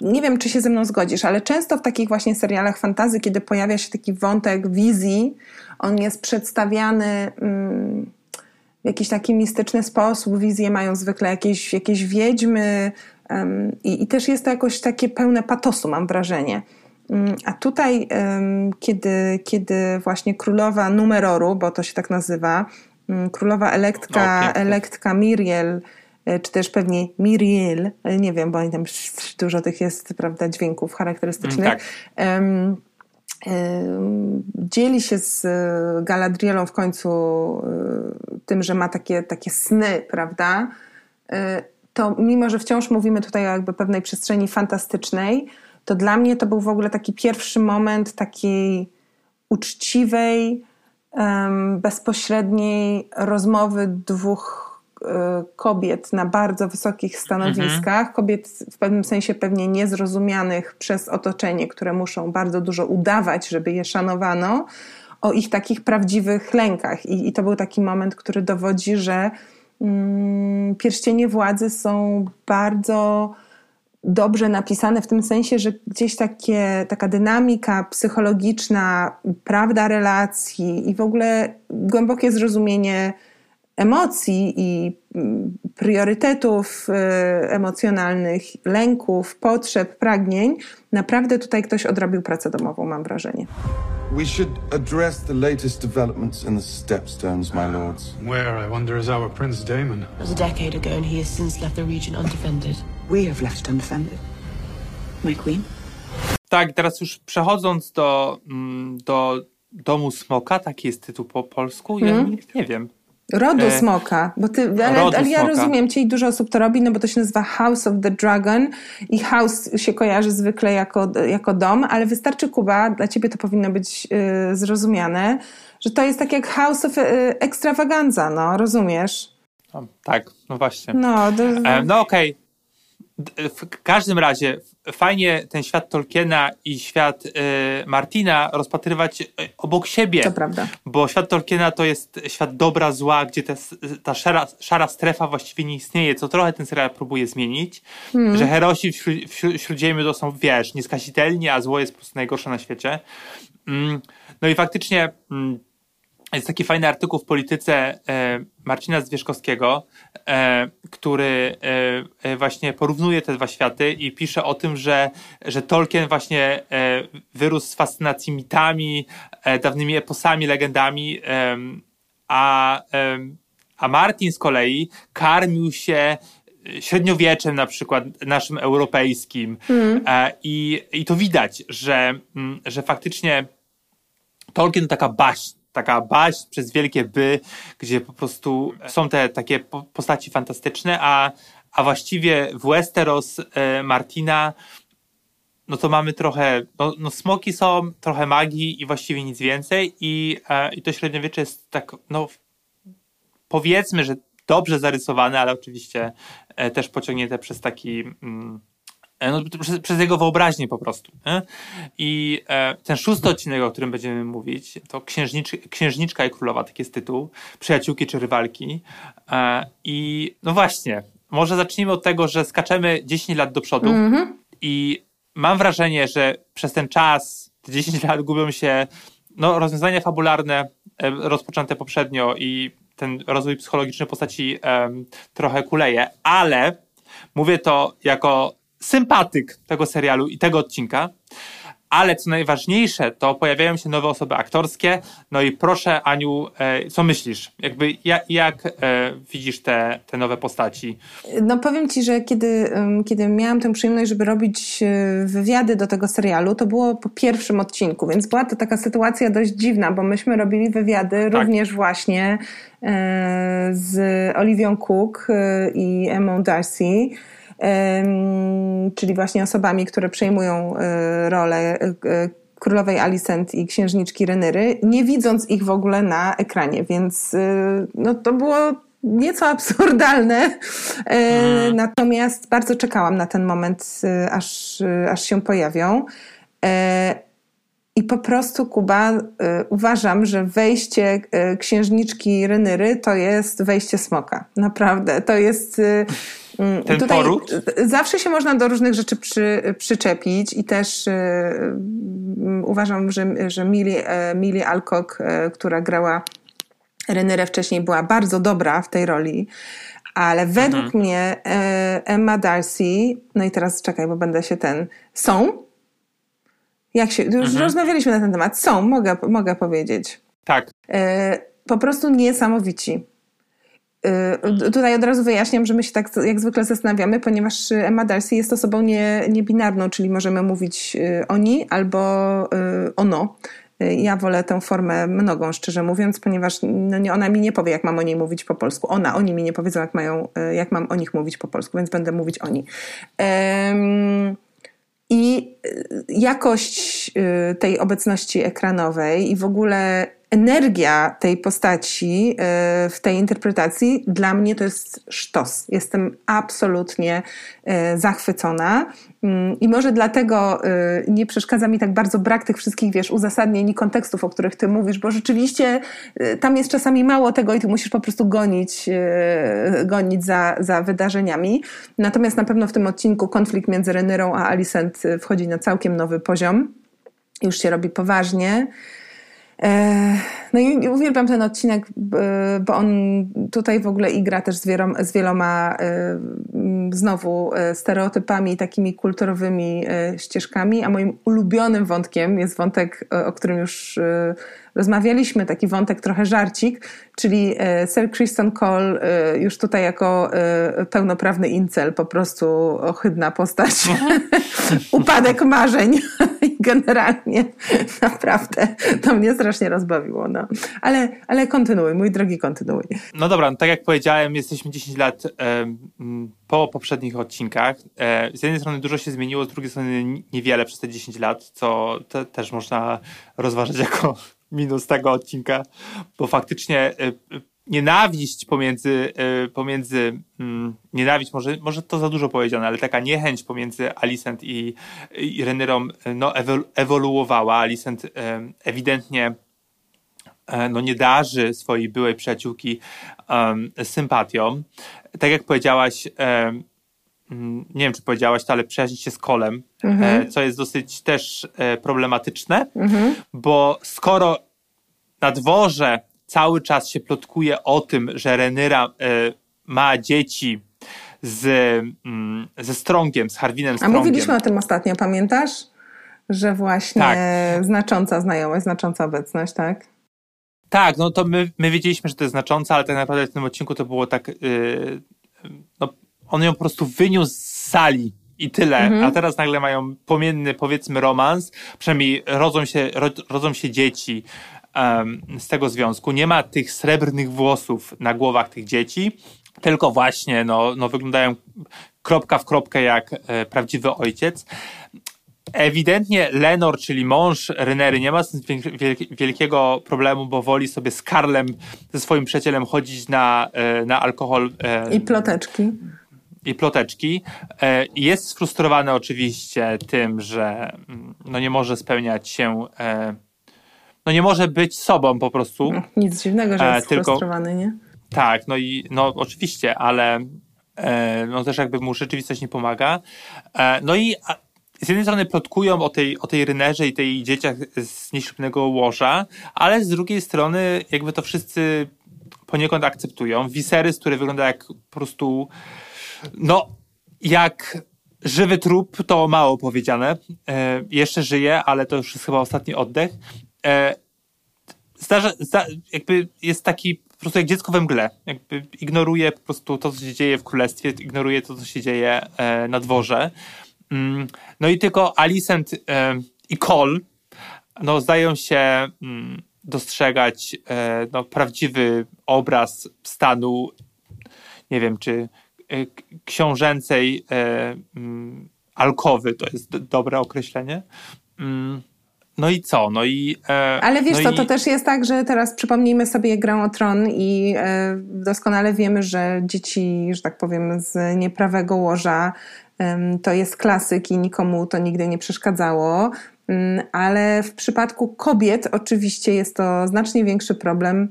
nie wiem, czy się ze mną zgodzisz, ale często w takich właśnie serialach fantazy, kiedy pojawia się taki wątek wizji, on jest przedstawiany w jakiś taki mistyczny sposób. Wizje mają zwykle jakieś, jakieś wiedźmy i, i też jest to jakoś takie pełne patosu, mam wrażenie. A tutaj, kiedy, kiedy właśnie królowa Numeroru, bo to się tak nazywa, królowa Elektka, O. Elektka Miriel, y, czy też pewnie Miriel, y, nie wiem, bo oni tam dużo tych jest, prawda, dźwięków charakterystycznych. Mm, tak. Em, dzieli się z y, Galadrielą w końcu tym, że ma takie, takie sny, prawda? To mimo, że wciąż mówimy tutaj o jakby pewnej przestrzeni fantastycznej, to dla mnie to był w ogóle taki pierwszy moment takiej uczciwej, bezpośredniej rozmowy dwóch e, kobiet na bardzo wysokich stanowiskach, kobiet w pewnym sensie pewnie niezrozumianych przez otoczenie, które muszą bardzo dużo udawać, żeby je szanowano, o ich takich prawdziwych lękach. I, i to był taki moment, który dowodzi, że mm, pierścienie władzy są bardzo dobrze napisane w tym sensie, że gdzieś takie, taka dynamika psychologiczna, prawda relacji i w ogóle głębokie zrozumienie emocji i mm, priorytetów y, emocjonalnych, lęków, potrzeb, pragnień, naprawdę tutaj ktoś odrobił pracę domową, mam wrażenie. We should address the latest developments in the Stepstones, my lords. Where, I wonder, is our Prince Damon? It was a decade ago, and he has since left the region undefended. We have left undefended. My queen? Tak, i teraz już przechodząc do, mm, do Domu Smoka, taki jest tytuł po polsku, ja nie, nie wiem. Rodu E, smoka, bo ty, ale, rodu ale ja smoka. rozumiem cię i dużo osób to robi, no bo to się nazywa House of the Dragon i house się kojarzy zwykle jako, jako dom, ale wystarczy Kuba, dla ciebie to powinno być y, zrozumiane, że to jest tak jak House of y, Extravaganza, no, rozumiesz? O, tak, no właśnie. No, do, E, no okej. D- W każdym razie fajnie ten świat Tolkiena i świat e, Martina rozpatrywać e, obok siebie. to prawda. Bo świat Tolkiena to jest świat dobra, zła, gdzie ta, ta szara, szara strefa właściwie nie istnieje, co trochę ten serial próbuje zmienić. Że herosi w, śró- w śró- Śródziemiu to są, wiesz, nieskazitelni, a zło jest po prostu najgorsze na świecie. Mm, No i faktycznie mm, jest taki fajny artykuł w polityce e, Marcina Zwierzkowskiego, e, który e, właśnie porównuje te dwa światy i pisze o tym, że, że Tolkien właśnie wyrósł z fascynacji mitami, dawnymi eposami, legendami, a, a Martin z kolei karmił się średniowieczem na przykład naszym europejskim. E, i, i to widać, że, mm, że faktycznie Tolkien to taka baśń, taka baśń przez wielkie by, gdzie po prostu są te takie po- postaci fantastyczne, a, a właściwie w Westeros e, Martina no to mamy trochę, no, no smoki są, trochę magii i właściwie nic więcej i, e, i to średniowiecze jest tak, no powiedzmy, że dobrze zarysowane, ale oczywiście e, też pociągnięte przez taki mm, no, przez, przez jego wyobraźnię po prostu. Nie? I e, ten szósty odcinek, o którym będziemy mówić, to Księżnicz, Księżniczka i Królowa, taki jest tytuł, Przyjaciółki czy Rywalki. E, I no właśnie, może zacznijmy od tego, że skaczemy 10 lat do przodu i mam wrażenie, że przez ten czas, te 10 lat gubią się no, rozwiązania fabularne e, rozpoczęte poprzednio i ten rozwój psychologiczny postaci trochę kuleje, ale mówię to jako sympatyk tego serialu i tego odcinka, ale co najważniejsze, to pojawiają się nowe osoby aktorskie. No i proszę, Aniu, e, co myślisz? Jakby jak, jak e, widzisz te, te nowe postaci? No powiem Ci, że kiedy, kiedy miałam tę przyjemność, żeby robić y, wywiady do tego serialu, to było po pierwszym odcinku, więc była to taka sytuacja dość dziwna, bo myśmy robili wywiady również właśnie e, z Oliwią Cook e, i Emmą Darcy, czyli właśnie osobami, które przejmują e, rolę e, królowej Alicent i księżniczki Renyry, nie widząc ich w ogóle na ekranie, więc y, no, to było nieco absurdalne. E, Natomiast bardzo czekałam na ten moment, aż, aż się pojawią. E, I po prostu, Kuba, uważam, że wejście księżniczki Renyry to jest wejście smoka. Naprawdę. To jest. Mm, Ten poród? y, Zawsze się można do różnych rzeczy przy, przyczepić i też y, mm, uważam, że, że Millie, e, Millie Alcock, e, która grała Renyrę wcześniej, była bardzo dobra w tej roli. Ale według mnie e, Emma Darcy, no i teraz czekaj, bo będę się ten, są jak się, już rozmawialiśmy na ten temat. Są, mogę, mogę powiedzieć. Tak, E, po prostu niesamowici. E, Tutaj od razu wyjaśniam, że my się tak jak zwykle zastanawiamy, ponieważ Emma Darcy jest osobą nie, niebinarną, czyli możemy mówić e, oni albo e, ono. Ja wolę tę formę mnogą, szczerze mówiąc, ponieważ no nie, ona mi nie powie, jak mam o niej mówić po polsku. Ona, oni mi nie powiedzą, jak, mają, jak mam o nich mówić po polsku, więc będę mówić oni. Em, i y, jakość y, tej obecności ekranowej i w ogóle energia tej postaci y, w tej interpretacji dla mnie to jest sztos. Jestem absolutnie y, zachwycona. Mm, I może dlatego y, nie przeszkadza mi tak bardzo brak tych wszystkich, wiesz, uzasadnień i kontekstów, o których ty mówisz, bo rzeczywiście tam jest czasami mało tego i ty musisz po prostu gonić, gonić za, za wydarzeniami. Natomiast na pewno w tym odcinku konflikt między Renyrą a Alicent wchodzi na całkiem nowy poziom. Już się robi poważnie. E, No i uwielbiam ten odcinek, b- bo on tutaj w ogóle igra też z, wieloma, e, znowu e, stereotypami, takimi kulturowymi e, ścieżkami, a moim ulubionym wątkiem jest wątek, e, o którym już e, rozmawialiśmy, taki wątek trochę żarcik, czyli e, Sir Kristen Cole e, już tutaj jako e, pełnoprawny incel, po prostu ohydna postać, upadek marzeń i generalnie naprawdę to mnie strasznie rozbawiło. No. Ale, ale kontynuuj, mój drogi, kontynuuj. No dobra, no tak jak powiedziałem, jesteśmy 10 lat po poprzednich odcinkach. Z jednej strony dużo się zmieniło, z drugiej strony niewiele przez te 10 lat, co te, też można rozważać jako minus tego odcinka, bo faktycznie e, e, nienawiść pomiędzy, e, pomiędzy mm, nienawiść, może, może to za dużo powiedziane, ale taka niechęć pomiędzy Alicent i, i Renyrą no, ewol- ewoluowała. Alicent ewidentnie no, nie darzy swojej byłej przyjaciółki sympatią. Tak jak powiedziałaś, nie wiem czy powiedziałaś to, ale przyjaźnić się z Kolem, e, co jest dosyć też e, problematyczne, bo skoro na dworze cały czas się plotkuje o tym, że Renyra e, ma dzieci z, mm, ze Strongiem, z Harwinem A Strongiem. mówiliśmy o tym ostatnio, pamiętasz? Że właśnie Tak. znacząca znajomość, znacząca obecność, tak? Tak, no to my, my wiedzieliśmy, że to jest znaczące, ale tak naprawdę w tym odcinku to było tak. Yy, no, on ją po prostu wyniósł z sali i tyle, a teraz nagle mają płomienny, powiedzmy, romans, przynajmniej rodzą się, ro, rodzą się dzieci em, z tego związku. Nie ma tych srebrnych włosów na głowach tych dzieci, tylko właśnie no, no, wyglądają kropka w kropkę jak e, prawdziwy ojciec. Ewidentnie Lenor, czyli mąż Renery, nie ma z tym wielk- wielk- wielkiego problemu, bo woli sobie z Karlem, ze swoim przyjacielem chodzić na, e, na alkohol e, I ploteczki. I ploteczki. E, Jest sfrustrowany oczywiście tym, że mm, no nie może spełniać się, e, no nie może być sobą po prostu. Nic dziwnego, że E, jest tylko- sfrustrowany, nie? Tak, no i no oczywiście, ale no też jakby mu rzeczywistość nie pomaga. No i z jednej strony plotkują o tej, o tej Rynerze i tej dzieciach z nieślubnego łoża, ale z drugiej strony jakby to wszyscy poniekąd akceptują. Viserys, który wygląda jak po prostu no, jak żywy trup, to mało powiedziane. E, jeszcze żyje, ale to już jest chyba ostatni oddech. E, zdarza, zda, jakby jest taki po prostu jak dziecko we mgle. Jakby ignoruje po prostu to, co się dzieje w królestwie, ignoruje to, co się dzieje e, na dworze. Mm, no i tylko Alicent e, i Cole no, zdają się mm, dostrzegać e, no, prawdziwy obraz stanu, nie wiem, czy książęcej e, mm, alkowy, to jest dobre określenie. Mm, no i co? No i. E, Ale wiesz no co, i, to też jest tak, że teraz przypomnijmy sobie grę o tron i e, doskonale wiemy, że dzieci, że tak powiem, z nieprawego łoża em, to jest klasyk i nikomu to nigdy nie przeszkadzało. Mm, Ale w przypadku kobiet oczywiście jest to znacznie większy problem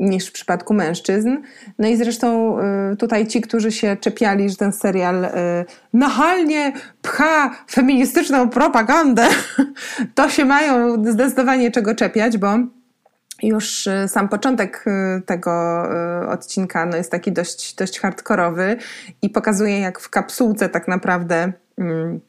niż w przypadku mężczyzn. No i zresztą y, tutaj ci, którzy się czepiali, że ten serial y, nachalnie pcha feministyczną propagandę, to się mają zdecydowanie czego czepiać, bo już y, sam początek tego odcinka no jest taki dość, dość hardkorowy i pokazuje, jak w kapsułce tak naprawdę mm,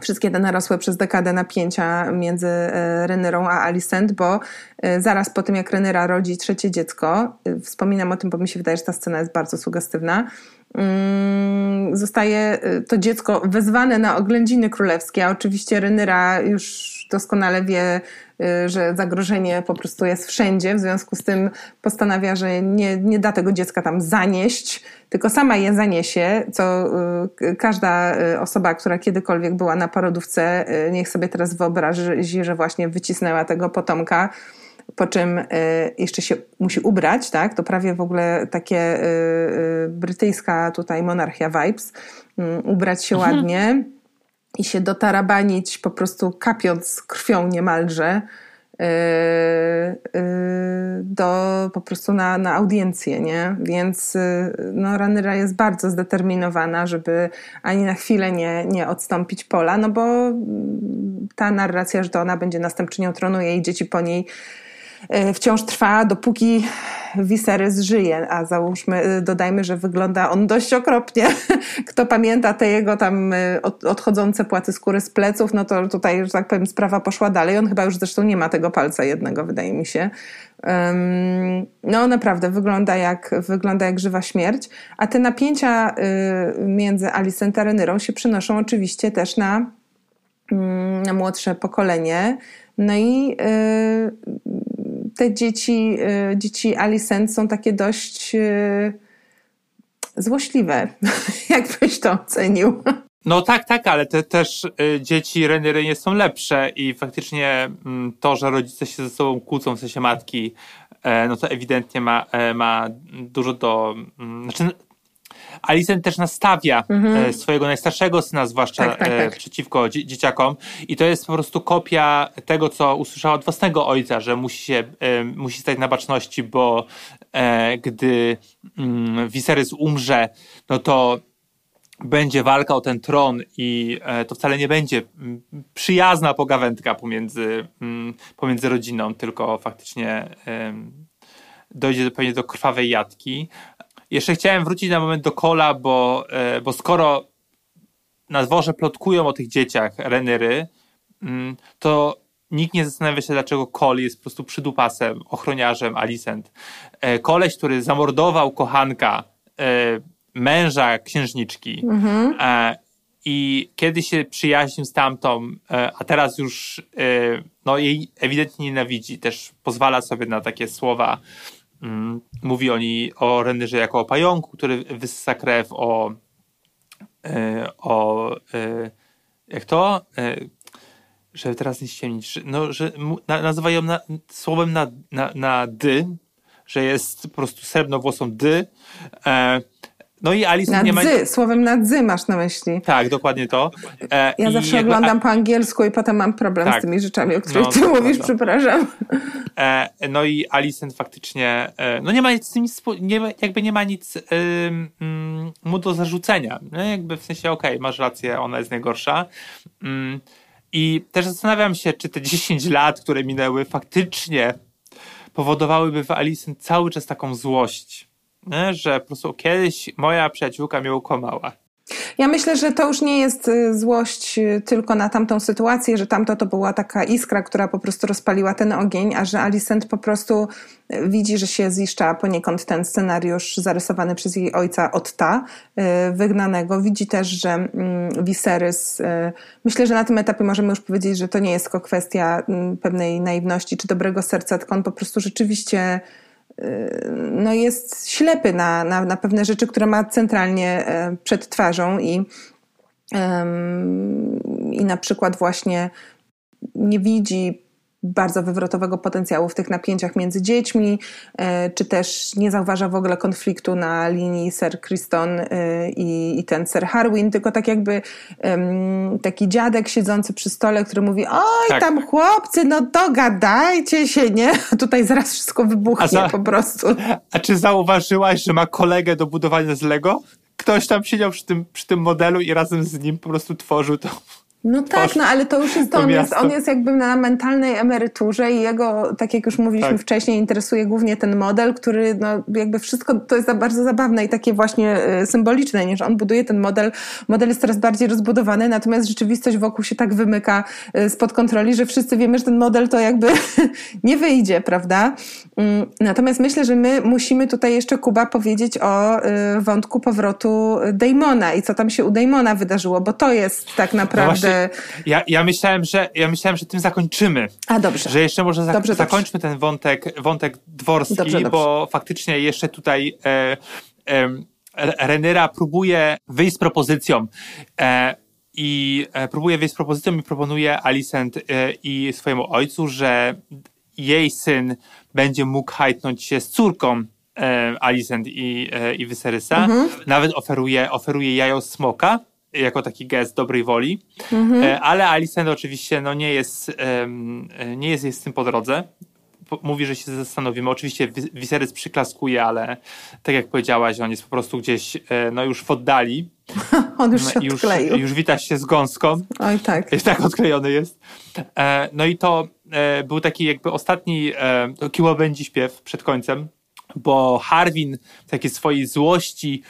wszystkie te narosłe przez dekadę napięcia między e, Renyrą a Alicent, bo e, zaraz po tym, jak Renyra rodzi trzecie dziecko, e, wspominam o tym, bo mi się wydaje, że ta scena jest bardzo sugestywna, mm, zostaje to dziecko wezwane na oględziny królewskie, a oczywiście Renyra już doskonale wie, y, że zagrożenie po prostu jest wszędzie, w związku z tym postanawia, że nie, nie da tego dziecka tam zanieść, tylko sama je zaniesie, co y, każda y, osoba, która kiedykolwiek była na porodówce, y, niech sobie teraz wyobrazi, że właśnie wycisnęła tego potomka, po czym jeszcze się musi ubrać, tak? To prawie w ogóle takie brytyjska tutaj monarchia vibes. Y, ubrać się ładnie i się dotarabanić po prostu kapiąc krwią niemalże yy, yy, do po prostu na, na audiencję, nie? Więc yy, no, Ranyra jest bardzo zdeterminowana, żeby ani na chwilę nie, nie odstąpić pola, no bo ta narracja, że to ona będzie następczynią tronu, jej dzieci po niej wciąż trwa, dopóki Viserys żyje, a załóżmy, y, dodajmy, że wygląda on dość okropnie. Kto pamięta te jego tam y, od- odchodzące płaty skóry z pleców, no to tutaj, że tak powiem, sprawa poszła dalej. On chyba już zresztą nie ma tego palca jednego, wydaje mi się. No naprawdę, wygląda jak, wygląda jak żywa śmierć. A te napięcia y, między Alicent a Renyrą się przenoszą oczywiście też na, mm, na młodsze pokolenie. No i y, te dzieci, y, dzieci Alicent są takie dość y, złośliwe. Jak byś to ocenił? No tak, tak, ale te też y, dzieci Renyry nie są lepsze i faktycznie mm, to, że rodzice się ze sobą kłócą, w sensie matki, e, no to ewidentnie ma, e, ma dużo do... Mm, znaczy, Alicent też nastawia e, swojego najstarszego syna, zwłaszcza Mhm. Tak, tak, e, tak. przeciwko dzie- dzieciakom i to jest po prostu kopia tego, co usłyszała od własnego ojca, że musi się, e, musi stać na baczności, bo gdy mm, Viserys umrze, no to będzie walka o ten tron i to wcale nie będzie mm, przyjazna pogawędka pomiędzy, mm, pomiędzy rodziną, tylko faktycznie dojdzie do, pewnie do krwawej jatki. Jeszcze chciałem wrócić na moment do Kola, bo, e, bo skoro na dworze plotkują o tych dzieciach Renyry, mm, to nikt nie zastanawia się, dlaczego Kol jest po prostu przydupasem, ochroniarzem Alicent. E, Koleś, który zamordował kochanka e, męża księżniczki. E, I kiedy się przyjaźnił z tamtą, a teraz już no, jej ewidentnie nienawidzi, też pozwala sobie na takie słowa. Mm, mówi o niej, o Renyrze jako o pająku, który wysysa krew, o, e, o e, jak to? E, żeby teraz nie ściemnić, no, że na, nazywa ją na, słowem na, na, na dy, że jest po prostu srebrnowłosą dy. E, no i Alison Na nie ma... słowem na dzy masz na myśli. Tak, dokładnie to. E, Ja i zawsze jakby- oglądam po angielsku i potem mam problem Tak. z tymi rzeczami, o których No, ty mówisz, prawda. przepraszam. E, no i Alicent faktycznie, e, no nie ma nic z tym, nie, jakby nie ma nic ym, mm, mu do zarzucenia. No jakby w sensie, okej, masz rację, ona jest najgorsza. Mm, I też zastanawiam się, czy te 10 lat, które minęły, faktycznie powodowałyby w Alicent cały czas taką złość. Że po prostu kiedyś moja przyjaciółka mnie ukłamała. Ja myślę, że to już nie jest y, złość y, tylko na tamtą sytuację, że tamto to była taka iskra, która po prostu rozpaliła ten ogień, a że Alicent po prostu y, widzi, że się ziszcza poniekąd ten scenariusz zarysowany przez jej ojca Otta, y, wygnanego. Widzi też, że mm, Viserys, myślę, że na tym etapie możemy już powiedzieć, że to nie jest tylko kwestia mm, pewnej naiwności czy dobrego serca, tylko on po prostu rzeczywiście no jest ślepy na, na, na pewne rzeczy, które ma centralnie e, przed twarzą i, i na przykład właśnie nie widzi bardzo wywrotowego potencjału w tych napięciach między dziećmi, e, czy też nie zauważa w ogóle konfliktu na linii Sir Criston e, i, i ten Sir Harwin, tylko tak jakby taki dziadek siedzący przy stole, który mówi oj Tak. tam chłopcy, no dogadajcie się, nie? Tutaj zaraz wszystko wybuchnie za- po prostu. A czy zauważyłaś, że ma kolegę do budowania z Lego? Ktoś tam siedział przy tym, przy tym modelu i razem z nim po prostu tworzył to. No tak, no ale to już jest to on, jest, on jest jakby na mentalnej emeryturze i jego, tak jak już mówiliśmy Tak. wcześniej, interesuje głównie ten model, który no jakby wszystko, to jest bardzo zabawne i takie właśnie e, symboliczne, nie? że on buduje ten model, model jest coraz bardziej rozbudowany, natomiast rzeczywistość wokół się tak wymyka e, spod kontroli, że wszyscy wiemy, że ten model to jakby nie wyjdzie, prawda? Mm, Natomiast myślę, że my musimy tutaj jeszcze, Kuba, powiedzieć o e, wątku powrotu Damona i co tam się u Damona wydarzyło, bo to jest tak naprawdę... No właśnie, ja, ja, myślałem, że, ja myślałem, że tym zakończymy. A dobrze. Że jeszcze może za, Dobrze, dobrze. zakończmy ten wątek, wątek dworski, Dobrze, dobrze. bo faktycznie jeszcze tutaj e, e, Renyra próbuje wyjść z propozycją. E, I e, próbuje wyjść z propozycją i proponuje Alicent e, i swojemu ojcu, że jej syn będzie mógł hajtnąć się z córką e, Alicent i, e, i Viserysa. Mhm. Nawet oferuje, oferuje jajo smoka jako taki gest dobrej woli. Mhm. E, ale Alicent oczywiście no, nie, jest, e, nie jest jej z tym po drodze. Mówi, że się zastanowimy. Oczywiście Wi- Viserys przyklaskuje, ale tak jak powiedziałaś, on jest po prostu gdzieś e, no, już w oddali. On już się już, odkleił. już wita się z gąską. Oj tak. Jest tak odklejony jest. No i to był taki jakby ostatni taki łabędzi śpiew przed końcem, bo Harwin w takiej swojej złości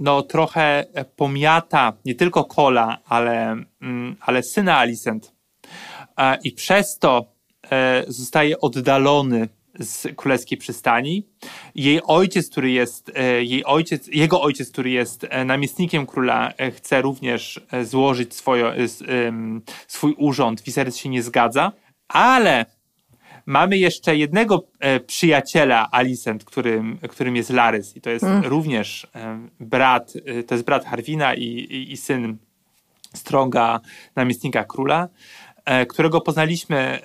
no trochę e, pomiata nie tylko Kola, ale, mm, ale syna Alicent. E, I przez to e, zostaje oddalony z królewskiej przystani. Jej ojciec, który jest, e, jej ojciec, jego ojciec, który jest e, namiestnikiem króla, e, chce również e, złożyć swoje, e, swój urząd. Viserys się nie zgadza, ale mamy jeszcze jednego e, przyjaciela Alicent, którym, którym jest Larys. I to jest również e, brat, e, to jest brat Harwina i, i, i syn Stronga, namiestnika króla, którego poznaliśmy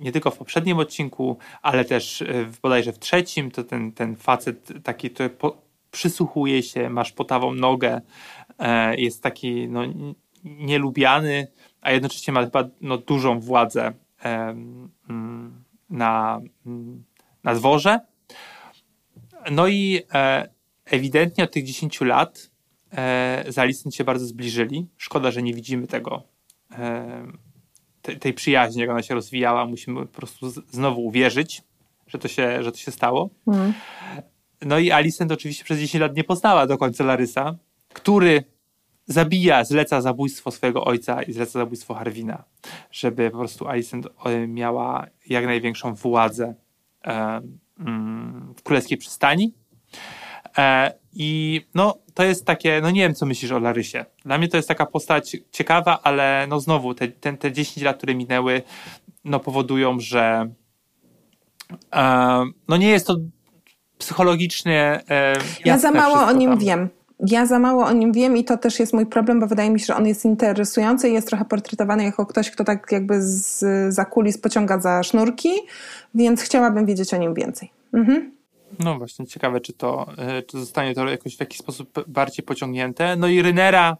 nie tylko w poprzednim odcinku, ale też w- bodajże w trzecim. To ten, ten facet taki, który po, przysłuchuje się, masz potawą nogę, jest taki no, nielubiany, a jednocześnie ma chyba no, dużą władzę. Mm, na, mm, na dworze. No i e, ewidentnie od tych 10 lat e, z Alicent się bardzo zbliżyli. Szkoda, że nie widzimy tego, e, te, tej przyjaźni, jak ona się rozwijała. Musimy po prostu znowu uwierzyć, że to się, że to się stało. No i Alicent oczywiście przez 10 lat nie poznała do końca Larysa, który zabija, zleca zabójstwo swojego ojca i zleca zabójstwo Harwina, żeby po prostu Alicent e, miała jak największą władzę e, mm, w królewskiej przystani. E, I no, to jest takie, no nie wiem, co myślisz o Larysie. Dla mnie to jest taka postać ciekawa, ale no znowu, te, te, te 10 lat, które minęły, no powodują, że no nie jest to psychologicznie e, Ja za mało o nim tam. wiem. Ja za mało o nim wiem i to też jest mój problem, bo wydaje mi się, że on jest interesujący i jest trochę portretowany jako ktoś, kto tak jakby z, za kulis pociąga za sznurki, więc chciałabym wiedzieć o nim więcej. Mhm. No właśnie, ciekawe, czy to, e, czy zostanie to jakoś w jakiś sposób bardziej pociągnięte. No i Rynera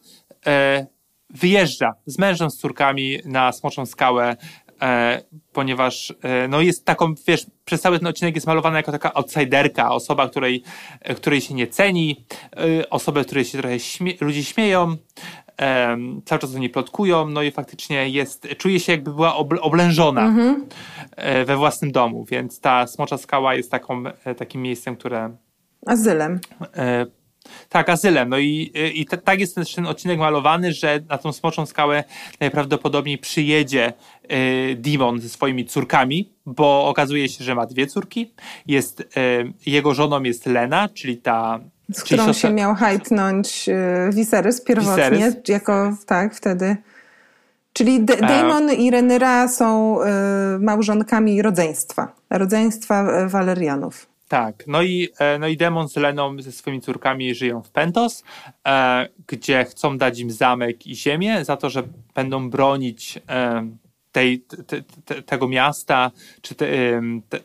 e, wyjeżdża z mężem, z córkami na Smoczą Skałę, e, ponieważ e, no jest taką, wiesz, przez cały ten odcinek jest malowana jako taka outsiderka, osoba, której, e, której się nie ceni, e, osoba, której się trochę śmie ludzie śmieją, e, cały czas o niej plotkują, no i faktycznie jest, czuje się jakby była obl- oblężona e, we własnym domu, więc ta Smocza Skała jest taką, e, takim miejscem, które Azylem. Tak, azylem. No i, i tak jest też ten odcinek malowany, że na tą smoczą skałę najprawdopodobniej przyjedzie Dimon ze swoimi córkami, bo okazuje się, że ma dwie córki. Jest, e, jego żoną jest Lena, czyli ta. Z czyli którą siostra- się miał hajtnąć y, Viserys pierwotnie, Viserys. jako, tak, wtedy. Czyli D- Daemon i Rhaenyra są małżonkami rodzeństwa. Rodzeństwa Walerianów. Tak, no i, e, no i Demon z Leną ze swoimi córkami żyją w Pentos, e, gdzie chcą dać im zamek i ziemię za to, że będą bronić e, tej, te, te, tego miasta czy te,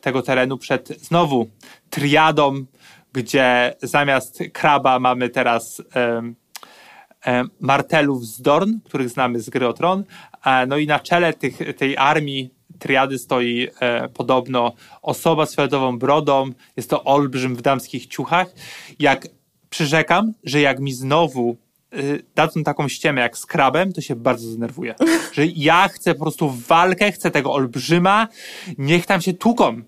tego terenu przed znowu triadą, gdzie zamiast kraba mamy teraz martelów z Dorn, których znamy z gry o Tron. No i na czele tych, tej armii triady stoi e, podobno osoba z fioletową brodą. Jest to olbrzym w damskich ciuchach. Jak przyrzekam, że jak mi znowu dadzą taką ściemę jak z krabem, to się bardzo zdenerwuję. Że ja chcę po prostu walkę, chcę tego olbrzyma, niech tam się tłuką.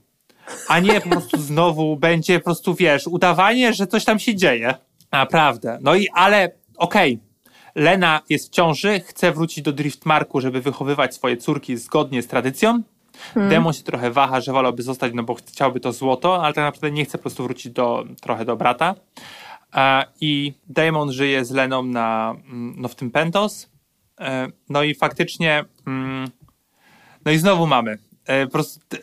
A nie po prostu znowu będzie po prostu, wiesz, udawanie, że coś tam się dzieje. Naprawdę. No i ale okej. Lena jest w ciąży, chce wrócić do Driftmarku, żeby wychowywać swoje córki zgodnie z tradycją. Demon się trochę waha, że wolałby zostać, no bo chciałby to złoto, ale tak naprawdę nie chce po prostu wrócić do, trochę do brata. I Demon żyje z Leną na, mm, no w tym Pentos. E, No i faktycznie, mm, no i znowu mamy, e,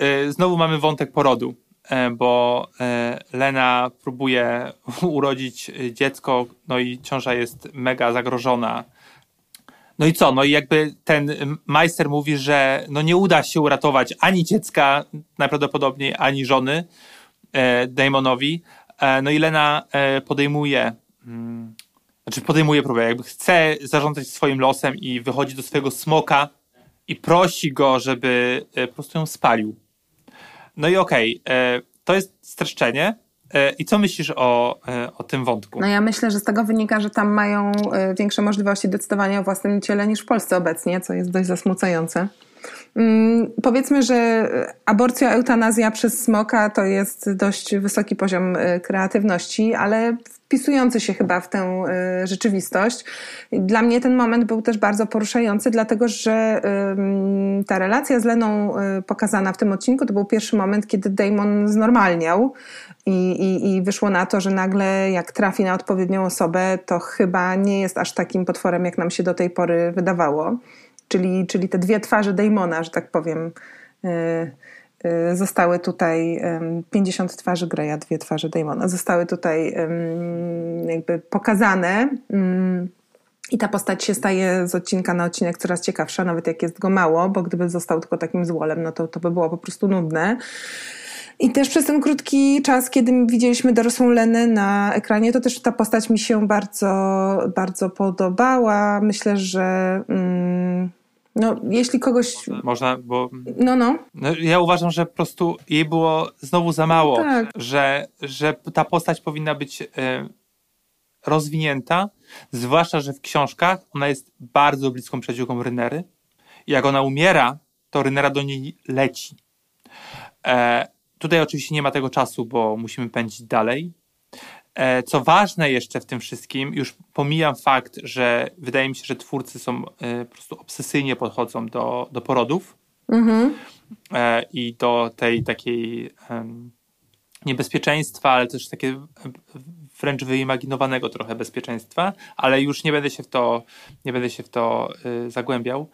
e, znowu mamy wątek porodu, bo Lena próbuje urodzić dziecko, no i ciąża jest mega zagrożona. No i co? No i jakby ten majster mówi, że no nie uda się uratować ani dziecka najprawdopodobniej, ani żony Damonowi. E, no i Lena e, podejmuje, mm, znaczy podejmuje próbę, jakby chce zarządzać swoim losem i wychodzi do swojego smoka i prosi go, żeby e, po prostu ją spalił. No i okej, e, to jest streszczenie. I co myślisz o, o tym wątku? No ja myślę, że z tego wynika, że tam mają większe możliwości decydowania o własnym ciele niż w Polsce obecnie, co jest dość zasmucające. Mm, powiedzmy, że aborcja, eutanazja przez smoka to jest dość wysoki poziom y, kreatywności, ale wpisujący się chyba w tę y, rzeczywistość. Dla mnie ten moment był też bardzo poruszający, dlatego że ta relacja z Leną y, pokazana w tym odcinku to był pierwszy moment, kiedy Damon znormalniał i, i, i wyszło na to, że nagle jak trafi na odpowiednią osobę, to chyba nie jest aż takim potworem, jak nam się do tej pory wydawało. Czyli, czyli te dwie twarze Damona, że tak powiem, y, y, zostały tutaj, ym, 50 twarzy Greya, dwie twarze Damona, zostały tutaj jakby pokazane. Ym, I ta postać się staje z odcinka na odcinek coraz ciekawsza, nawet jak jest go mało, bo gdyby został tylko takim złolem, no to, to by było po prostu nudne. I też przez ten krótki czas, kiedy widzieliśmy dorosłą Lenę na ekranie, to też ta postać mi się bardzo, bardzo podobała. Myślę, że mm, no, jeśli kogoś. Można, bo No, no. no, ja uważam, że po prostu jej było znowu za mało, Tak. że, że ta postać powinna być e, rozwinięta, zwłaszcza, że w książkach ona jest bardzo bliską przyjaciółką Rynery. Jak ona umiera, to Rynera do niej leci. E, tutaj oczywiście nie ma tego czasu, bo musimy pędzić dalej. E, co ważne jeszcze w tym wszystkim, już pomijam fakt, że wydaje mi się, że twórcy są e, po prostu obsesyjnie podchodzą do, do porodów Mhm. e, i do tej takiej niebezpieczeństwa, ale też takie wręcz wyimaginowanego trochę bezpieczeństwa, ale już nie będę się w to, nie będę się w to y, zagłębiał.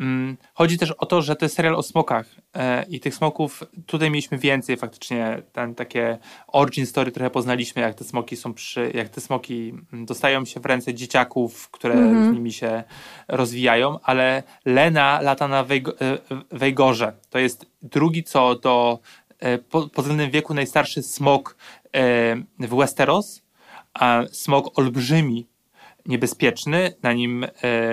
Mm, chodzi też o to, że to jest serial o smokach e, i tych smoków tutaj mieliśmy więcej faktycznie, ten takie origin story trochę poznaliśmy, jak te smoki są przy, jak te smoki mm, dostają się w ręce dzieciaków, które Mhm. z nimi się rozwijają, ale Lena lata na Wejgo, e, Wejgorze. To jest drugi co do e, po- pod względem wieku najstarszy smok w Westeros, a smok olbrzymi, niebezpieczny, na nim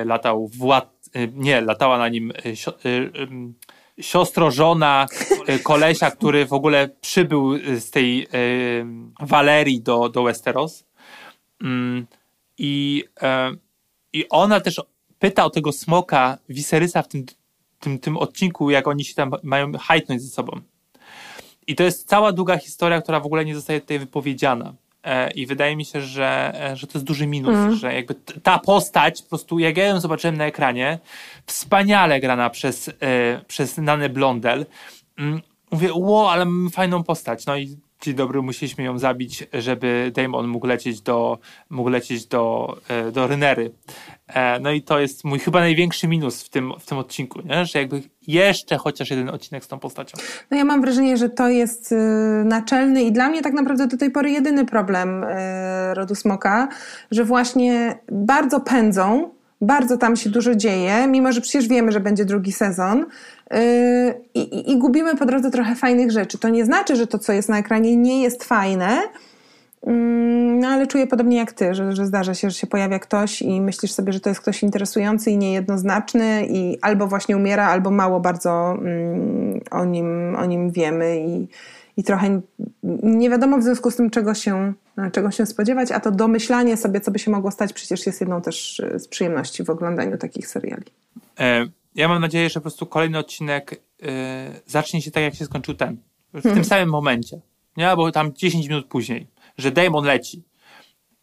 latał Wład, e, nie, latała na nim e, em, siostro, żona kolesia, który w ogóle przybył z tej Walerii do, do Westeros. Mm, I, e, I ona też pyta o tego smoka Viserysa w tym, tym, tym odcinku, jak oni się tam mają hajtnąć ze sobą. I to jest cała długa historia, która w ogóle nie zostaje tutaj wypowiedziana. E, I wydaje mi się, że, e, że to jest duży minus, Mm. że jakby ta postać, po prostu jak ja ją zobaczyłem na ekranie, wspaniale grana przez, e, przez Nanę Blondel. Mm, Mówię, ło, ale mamy fajną postać. No i dzień dobry, musieliśmy ją zabić, żeby Damon mógł lecieć do, mógł lecieć do, e, do Rynery. E, No i to jest mój chyba największy minus w tym, w tym odcinku, nie? że jakby jeszcze chociaż jeden odcinek z tą postacią. No ja mam wrażenie, że to jest y, naczelny i dla mnie tak naprawdę do tej pory jedyny problem y, rodu smoka, że właśnie bardzo pędzą, bardzo tam się dużo dzieje, mimo że przecież wiemy, że będzie drugi sezon y, i, i, i gubimy po drodze trochę fajnych rzeczy. To nie znaczy, że to, co jest na ekranie, nie jest fajne, Mm, No ale czuję podobnie jak ty, że, że zdarza się, że się pojawia ktoś i myślisz sobie, że to jest ktoś interesujący i niejednoznaczny i albo właśnie umiera, albo mało bardzo mm, o, nim, o nim wiemy i, i trochę nie wiadomo w związku z tym, czego się, czego się spodziewać, a to domyślanie sobie, co by się mogło stać, przecież jest jedną też e, z przyjemności w oglądaniu takich seriali. E, Ja mam nadzieję, że po prostu kolejny odcinek e, zacznie się tak, jak się skończył ten. W Mhm. tym samym momencie. Nie? Albo tam 10 minut później. Że Damon leci.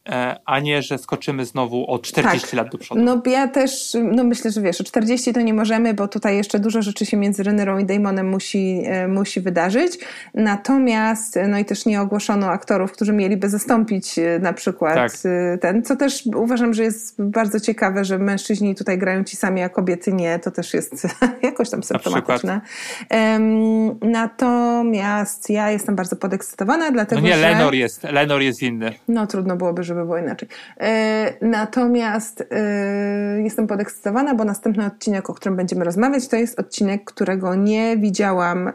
E, A nie, że skoczymy znowu o 40 Tak. lat do przodu. No ja też, no myślę, że wiesz, o 40 to nie możemy, bo tutaj jeszcze dużo rzeczy się między Rynerą i Damonem musi, e, musi wydarzyć. Natomiast, no i też nie ogłoszono aktorów, którzy mieliby zastąpić e, na przykład Tak. e, ten, co też uważam, że jest bardzo ciekawe, że mężczyźni tutaj grają ci sami, a kobiety nie, to też jest jakoś tam symptomatyczne. Em, natomiast ja jestem bardzo podekscytowana, No dlatego nie, że... Lenor jest, Lenor jest inny. No trudno byłoby, żeby było inaczej. E, natomiast e, jestem podekscytowana, bo następny odcinek, o którym będziemy rozmawiać, to jest odcinek, którego nie widziałam e,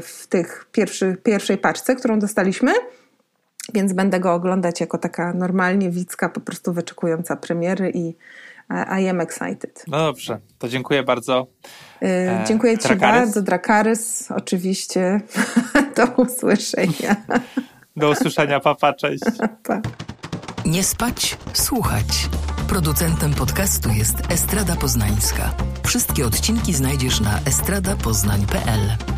w tych pierwszy, pierwszej paczce, którą dostaliśmy. Więc będę go oglądać jako taka normalnie widzka, po prostu wyczekująca premiery i I am excited. No dobrze, to dziękuję bardzo. E, dziękuję Ci Dracarys? bardzo, Drakarys, oczywiście. Do usłyszenia. Do usłyszenia, papa, cześć. Pa. Nie spać, słuchać. Producentem podcastu jest Estrada Poznańska. Wszystkie odcinki znajdziesz na estradapoznań.pl.